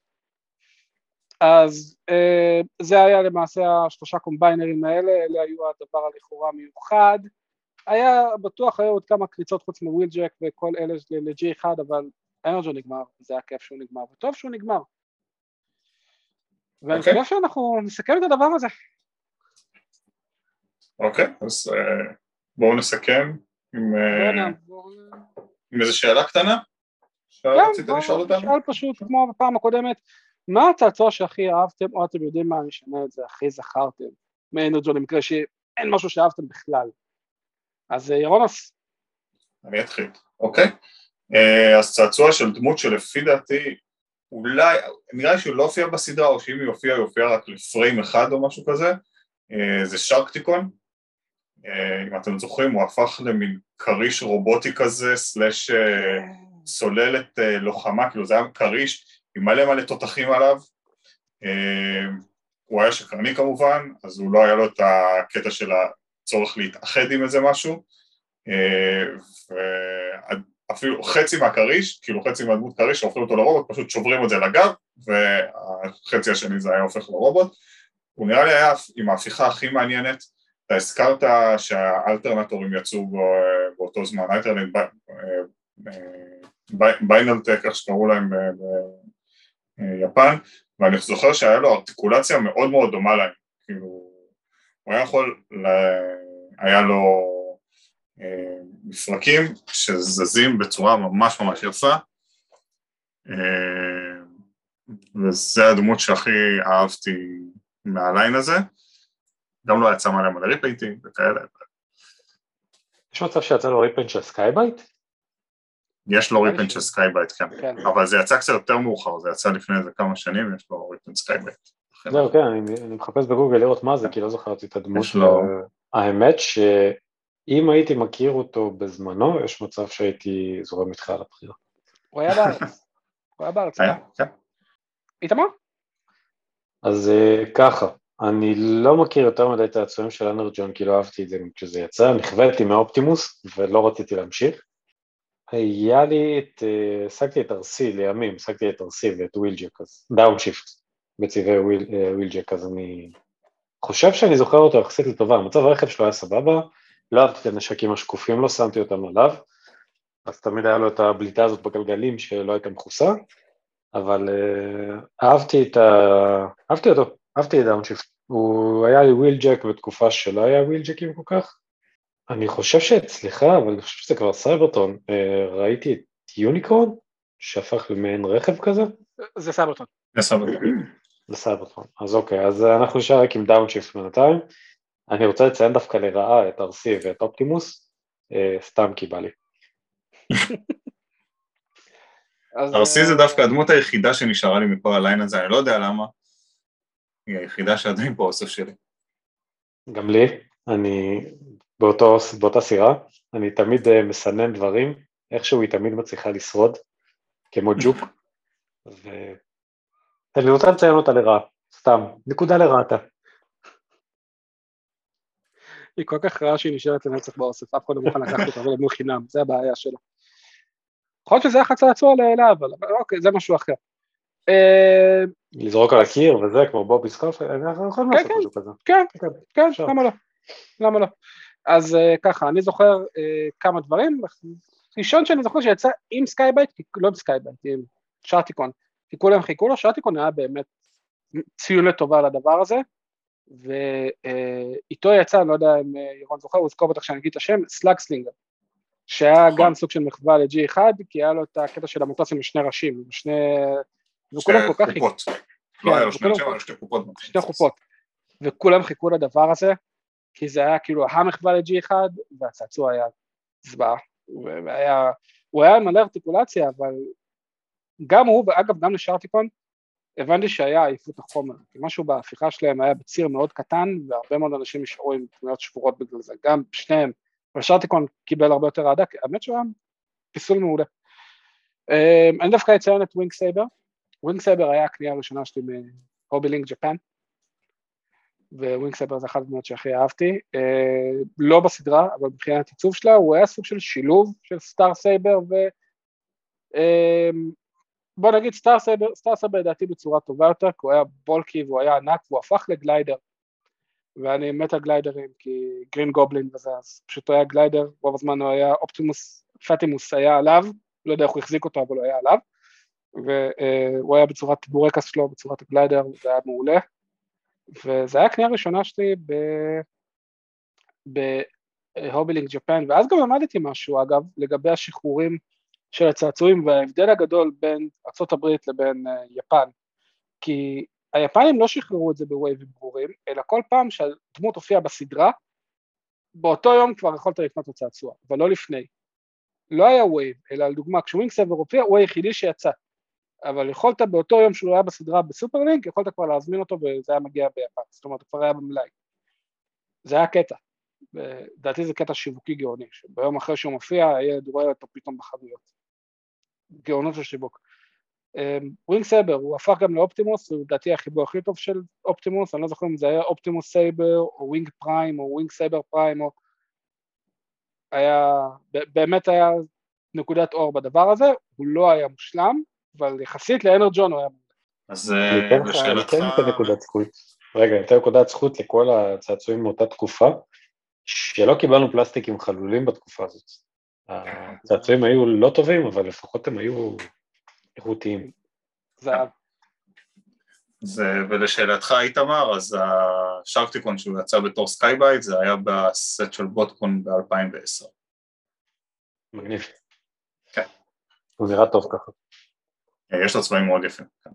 S2: אז אה, זה היה למעשה השלושה combiner-ים האלה, אלה היו הדבר הלכאורה מיוחד. היה, בטוח היו עוד כמה קריצות חוץ מוויל ג'ק וכל אלה ל-G1, אבל אנרג'ו נגמר, זה היה כיף שהוא נגמר, וטוב שהוא נגמר. ואני okay. אוקיי. חושב שאנחנו נסכם את הדבר הזה.
S3: אוקיי, אז uh, בואו נסכם עם, uh, עם איזה שאלה קטנה שרצית
S2: כן, לשאול אותנו? שאל פשוט כמו בפעם הקודמת, מה הצעצוע שהכי אהבתם, או אתם יודעים מה, אני אשנה את זה, הכי זכרתם מאנרג'ו למקרה שאין משהו שאהבתם בכלל. אז אה, ירונוס.
S3: אני אתחיל, אוקיי. אה, אז צעצוע של דמות שלפי דעתי, אולי, נראה לי שהוא לא הופיע בסדרה, או שאם היא הופיעה, היא הופיעה רק לפריים אחד או משהו כזה, אה, זה שרקטיקון. אם אתם זוכרים, הוא הפך למין כריש רובוטי כזה, סלאש סוללת לוחמה, כאילו זה היה כריש עם מלא מלא תותחים עליו, הוא היה שקרני כמובן, אז הוא לא היה לו את הקטע של הצורך להתאחד עם איזה משהו, ואפילו חצי מהכריש, כאילו חצי מהדמות כריש שהופכים אותו לרובוט, פשוט שוברים את זה לגב, והחצי השני זה היה הופך לרובוט. הוא נראה לי היה עם ההפיכה הכי מעניינת, אתה הזכרת שהאלטרנטורים יצאו בו, באותו זמן, Alternat Binaltech, איך שקראו להם ביפן, ואני זוכר שהיה לו ארטיקולציה מאוד מאוד דומה להם, כאילו, הוא היה יכול, היה לו אה, מפרקים שזזים בצורה ממש ממש יפה, אה, וזה הדמות שהכי אהבתי מה line הזה, גם לא יצא מלא מלא repainting וכאלה.
S4: יש מצב שיצא לו repaint של Sky-Byte?
S3: יש לו repaint של Sky-Byte, כן. כן. אבל זה יצא קצת יותר מאוחר, זה יצא לפני איזה כמה שנים, יש לו repaint Sky-Byte.
S4: זהו, כן, אני מחפש בגוגל לראות מה זה, כי לא זכרתי את הדמות שלו. האמת שאם הייתי מכיר אותו בזמנו, יש מצב שהייתי זורם איתך על הבחירה.
S2: הוא היה בארץ. הוא היה בארץ, כן. איתמר?
S4: אז אה, ככה, אני לא מכיר יותר מדי את הצעצועים של Energon, כי לא אהבתי את זה כשזה יצא, נכוויתי מ Optimus ולא רציתי להמשיך. היה לי את, אה, השגתי את Arcee לימים, השגתי את Arcee ואת ווילג'ק, אז Downshift בצבעי Wheel, אה, Wheeljack, אז אני חושב שאני זוכר אותו יחסית לטובה, המצב הרכב שלו היה סבבה, לא אהבתי את הנשקים השקופים, לא שמתי אותם עליו, אז תמיד היה לו את הבליטה הזאת בגלגלים שלא הייתה מכוסה, אבל אה, אהבתי את ה... אהבתי אותו, אהבתי את Downshift, הוא היה לי ווילג'ק בתקופה שלא היה ווילג'קים כל כך, אני חושב שאצלך, אבל אני חושב שזה כבר Cybertron, אה, ראיתי את Unicron, שהפך למעין רכב כזה?
S2: זה Cybertron.
S3: זה Cybertron.
S4: זה Cybertron, אז אוקיי, אז אנחנו נשאר רק עם Downshift בינתיים. אני רוצה לציין דווקא לרעה את Arcee ואת Optimus, אה, סתם כי בא לי.
S3: Arcee זה דווקא הדמות היחידה שנשארה לי מכל ה line הזה, אני לא יודע למה. היא היחידה שעדיין פה אוסף שלי.
S4: גם לי, אני באותו, באותה סירה, אני תמיד אה, מסנן דברים, איכשהו היא תמיד מצליחה לשרוד, כמו ג'וק, ואני רוצה לציין אותה לרעה, סתם, נקודה לרעתה.
S2: היא כל כך רעה שהיא נשארת לנצח באוסף, אף אחד לא מוכן לקחת אותה ולמול חינם, זה הבעיה שלו. יכול להיות שזה היה חצעצוע לאלה, אבל אוקיי, זה משהו אחר.
S4: אה, לזרוק על הקיר וזה, כמו בובי סקוף, אנחנו יכולים
S2: לעשות משהו כזה. כן, כן, כן, למה לא? למה לא? אז uh, ככה, אני זוכר כמה דברים, ראשון שאני זוכר שיצא עם Sky-Byte, לא עם Sky-Byte, עם Sharkticon, כי כולם חיכו לו, Sharkticon היה באמת ציון לטובה לדבר הזה, ואיתו יצא, אני לא יודע אם uh, ירון זוכר, הוא יזכור בטח שאני אגיד את השם, Slugslinger, שהיה נכון. גם סוג של מחווה ל-G1, כי היה לו את הקטע של המוטוסים לשני ראשים, שני...
S3: וכולם כל כך... חופות. לא היה לו שני ראשים, שתי חופות.
S2: שתי חופות. וכולם חיכו לדבר הזה, כי זה היה כאילו המחווה ל-G1 והצעצוע היה זוועה, הוא היה מלא ארטיקולציה אבל גם הוא, אגב גם לשרטיקון הבנתי שהיה עייפות החומר, כי משהו בהפיכה שלהם היה בציר מאוד קטן והרבה מאוד אנשים נשארו עם תמונות שבורות בגלל זה, גם שניהם, אבל Sharkticon קיבל הרבה יותר אהדה, האמת שהוא היה פיסול מעולה. אמ, אני דווקא אציין את Wing Saber, Wing Saber היה הקנייה הראשונה שלי מ HobbyLink Japan, Wing Saber זה אחת הדמות שהכי אהבתי, אה, לא בסדרה, אבל מבחינת עיצוב שלה, הוא היה סוג של שילוב של Star Saber ו... אה, בוא נגיד Star Saber, Star Saber לדעתי בצורה טובה יותר, כי הוא היה bulky והוא היה ענק והוא הפך ל glider, ואני מת על גליידרים כי Green Goblin וזה, אז פשוט הוא היה glider, רוב הזמן הוא היה אופטימוס, פטימוס היה עליו, לא יודע איך הוא החזיק אותו אבל הוא היה עליו, והוא היה בצורת בורקס שלו, בצורת ה glider, זה היה מעולה. וזה היה הקנייה הראשונה שלי ב HobbyLink Japan, ואז גם למדתי משהו אגב לגבי השחרורים של הצעצועים וההבדל הגדול בין ארה"ב לבין uh, יפן, כי היפנים לא שחררו את זה בווייבים ברורים, אלא כל פעם שהדמות הופיעה בסדרה, באותו יום כבר יכולת לקנות לצעצוע, אבל לא לפני. לא היה wave, אלא לדוגמה כש Wing Saber הופיע הוא היחידי שיצא, אבל יכולת באותו יום שהוא היה בסדרה ב Superlink, יכולת כבר להזמין אותו וזה היה מגיע ביפן, זאת אומרת הוא כבר היה במלאי. זה היה קטע, לדעתי זה קטע שיווקי גאוני, שביום אחרי שהוא מופיע הילד רואה אותו פתאום בחנויות. גאונות של שיווק. Wing Saber, הוא הפך גם לאופטימוס, הוא לדעתי החיבור הכי טוב של אופטימוס, אני לא זוכר אם זה היה אופטימוס Saber, או Wing Prime, או Wing Saber Prime, או... היה, באמת היה נקודת אור בדבר הזה, הוא לא היה מושלם, אבל יחסית ל Energon הוא היה
S3: אז לשאלתך...
S4: אני אתן את הנקודת זכות. רגע, אני אתן נקודת זכות לכל הצעצועים מאותה תקופה, שלא קיבלנו פלסטיקים חלולים בתקופה הזאת. הצעצועים היו לא טובים, אבל לפחות הם היו איכותיים.
S2: זהב.
S3: זה, ולשאלתך איתמר, אז ה Sharkticon שהוא יצא בתור Sky-Byte זה היה בסט של BotCon ב-2010.
S4: מגניב.
S3: כן.
S4: הוא נראה טוב ככה.
S3: יש לו צבעים מאוד יפים, כן.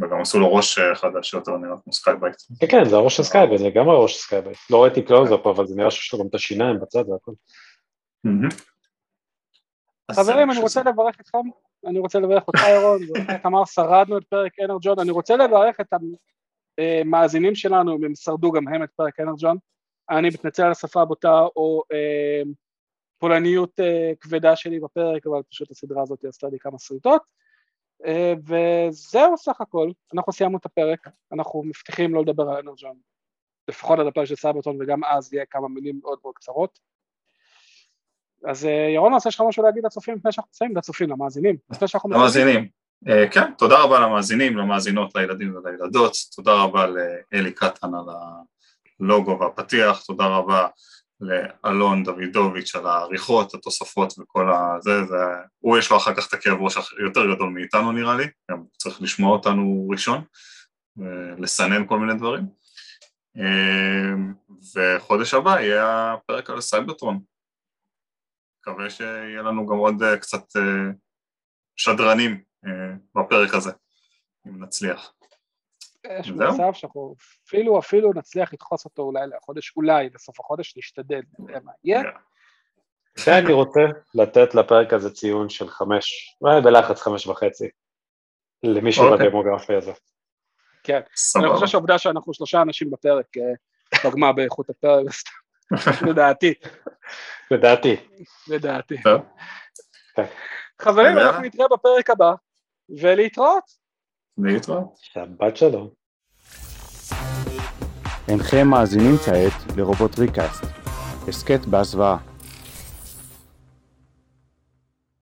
S3: וגם עשו לו ראש חדש שיותר נראה כמו Sky-Byte.
S4: כן, כן, זה הראש של Sky-Byte, זה גם הראש של Sky-Byte. לא ראיתי קלוז-אפ, אבל זה נראה שיש לו גם את השיניים בצד והכל.
S2: חברים, אני רוצה לברך אתכם, אני רוצה לברך אותך ירון, תמר שרדנו את פרק אנרג'ון, אני רוצה לברך את המאזינים שלנו, אם הם שרדו גם הם את פרק אנרג'ון, אני מתנצל על השפה הבוטה או אה, פולניות אה, כבדה שלי בפרק, אבל פשוט הסדרה הזאת עשתה לי כמה שריטות, אה, וזהו סך הכל, אנחנו סיימנו את הפרק, אנחנו מבטיחים לא לדבר על אנרג'ון, לפחות על הפרק של סייברטון וגם אז יהיה כמה מילים מאוד מאוד קצרות. אז אה, ירון, יש לך משהו להגיד לצופים לפני שאנחנו מסיימים? לצופים, למאזינים.
S3: למאזינים, uh, כן, תודה רבה למאזינים, למאזינות, לילדים ולילדות, תודה רבה לאלי קטן על הלוגו והפתיח, תודה רבה לאלון דוידוביץ' על העריכות, התוספות וכל הזה, זה... הוא יש לו אחר כך את הכאב ראש יותר גדול מאיתנו נראה לי, גם צריך לשמוע אותנו ראשון, ולסנן כל מיני דברים. אה, וחודש הבא יהיה הפרק על סייברטרון, מקווה שיהיה לנו גם עוד אה, קצת אה, שדרנים אה, בפרק הזה, אם נצליח.
S2: יש מצב שאנחנו אפילו אפילו נצליח לדחוס אותו אולי לחודש, אולי בסוף החודש, נשתדל, נראה מה יהיה.
S4: ואני רוצה לתת לפרק הזה ציון של חמש, בלחץ חמש וחצי, למישהו אוקיי. בדמוגרפיה הזה.
S2: כן, אני חושב שהעובדה שאנחנו שלושה אנשים בפרק פגמה באיכות הפרק, לדעתי.
S4: לדעתי.
S2: לדעתי. חברים, אנחנו נתראה בפרק הבא, ולהתראות.
S3: להתראות.
S4: שבת שלום.
S1: אינכם מאזינים כעת לרובוט ריקאסט, הסכת בהסוואה.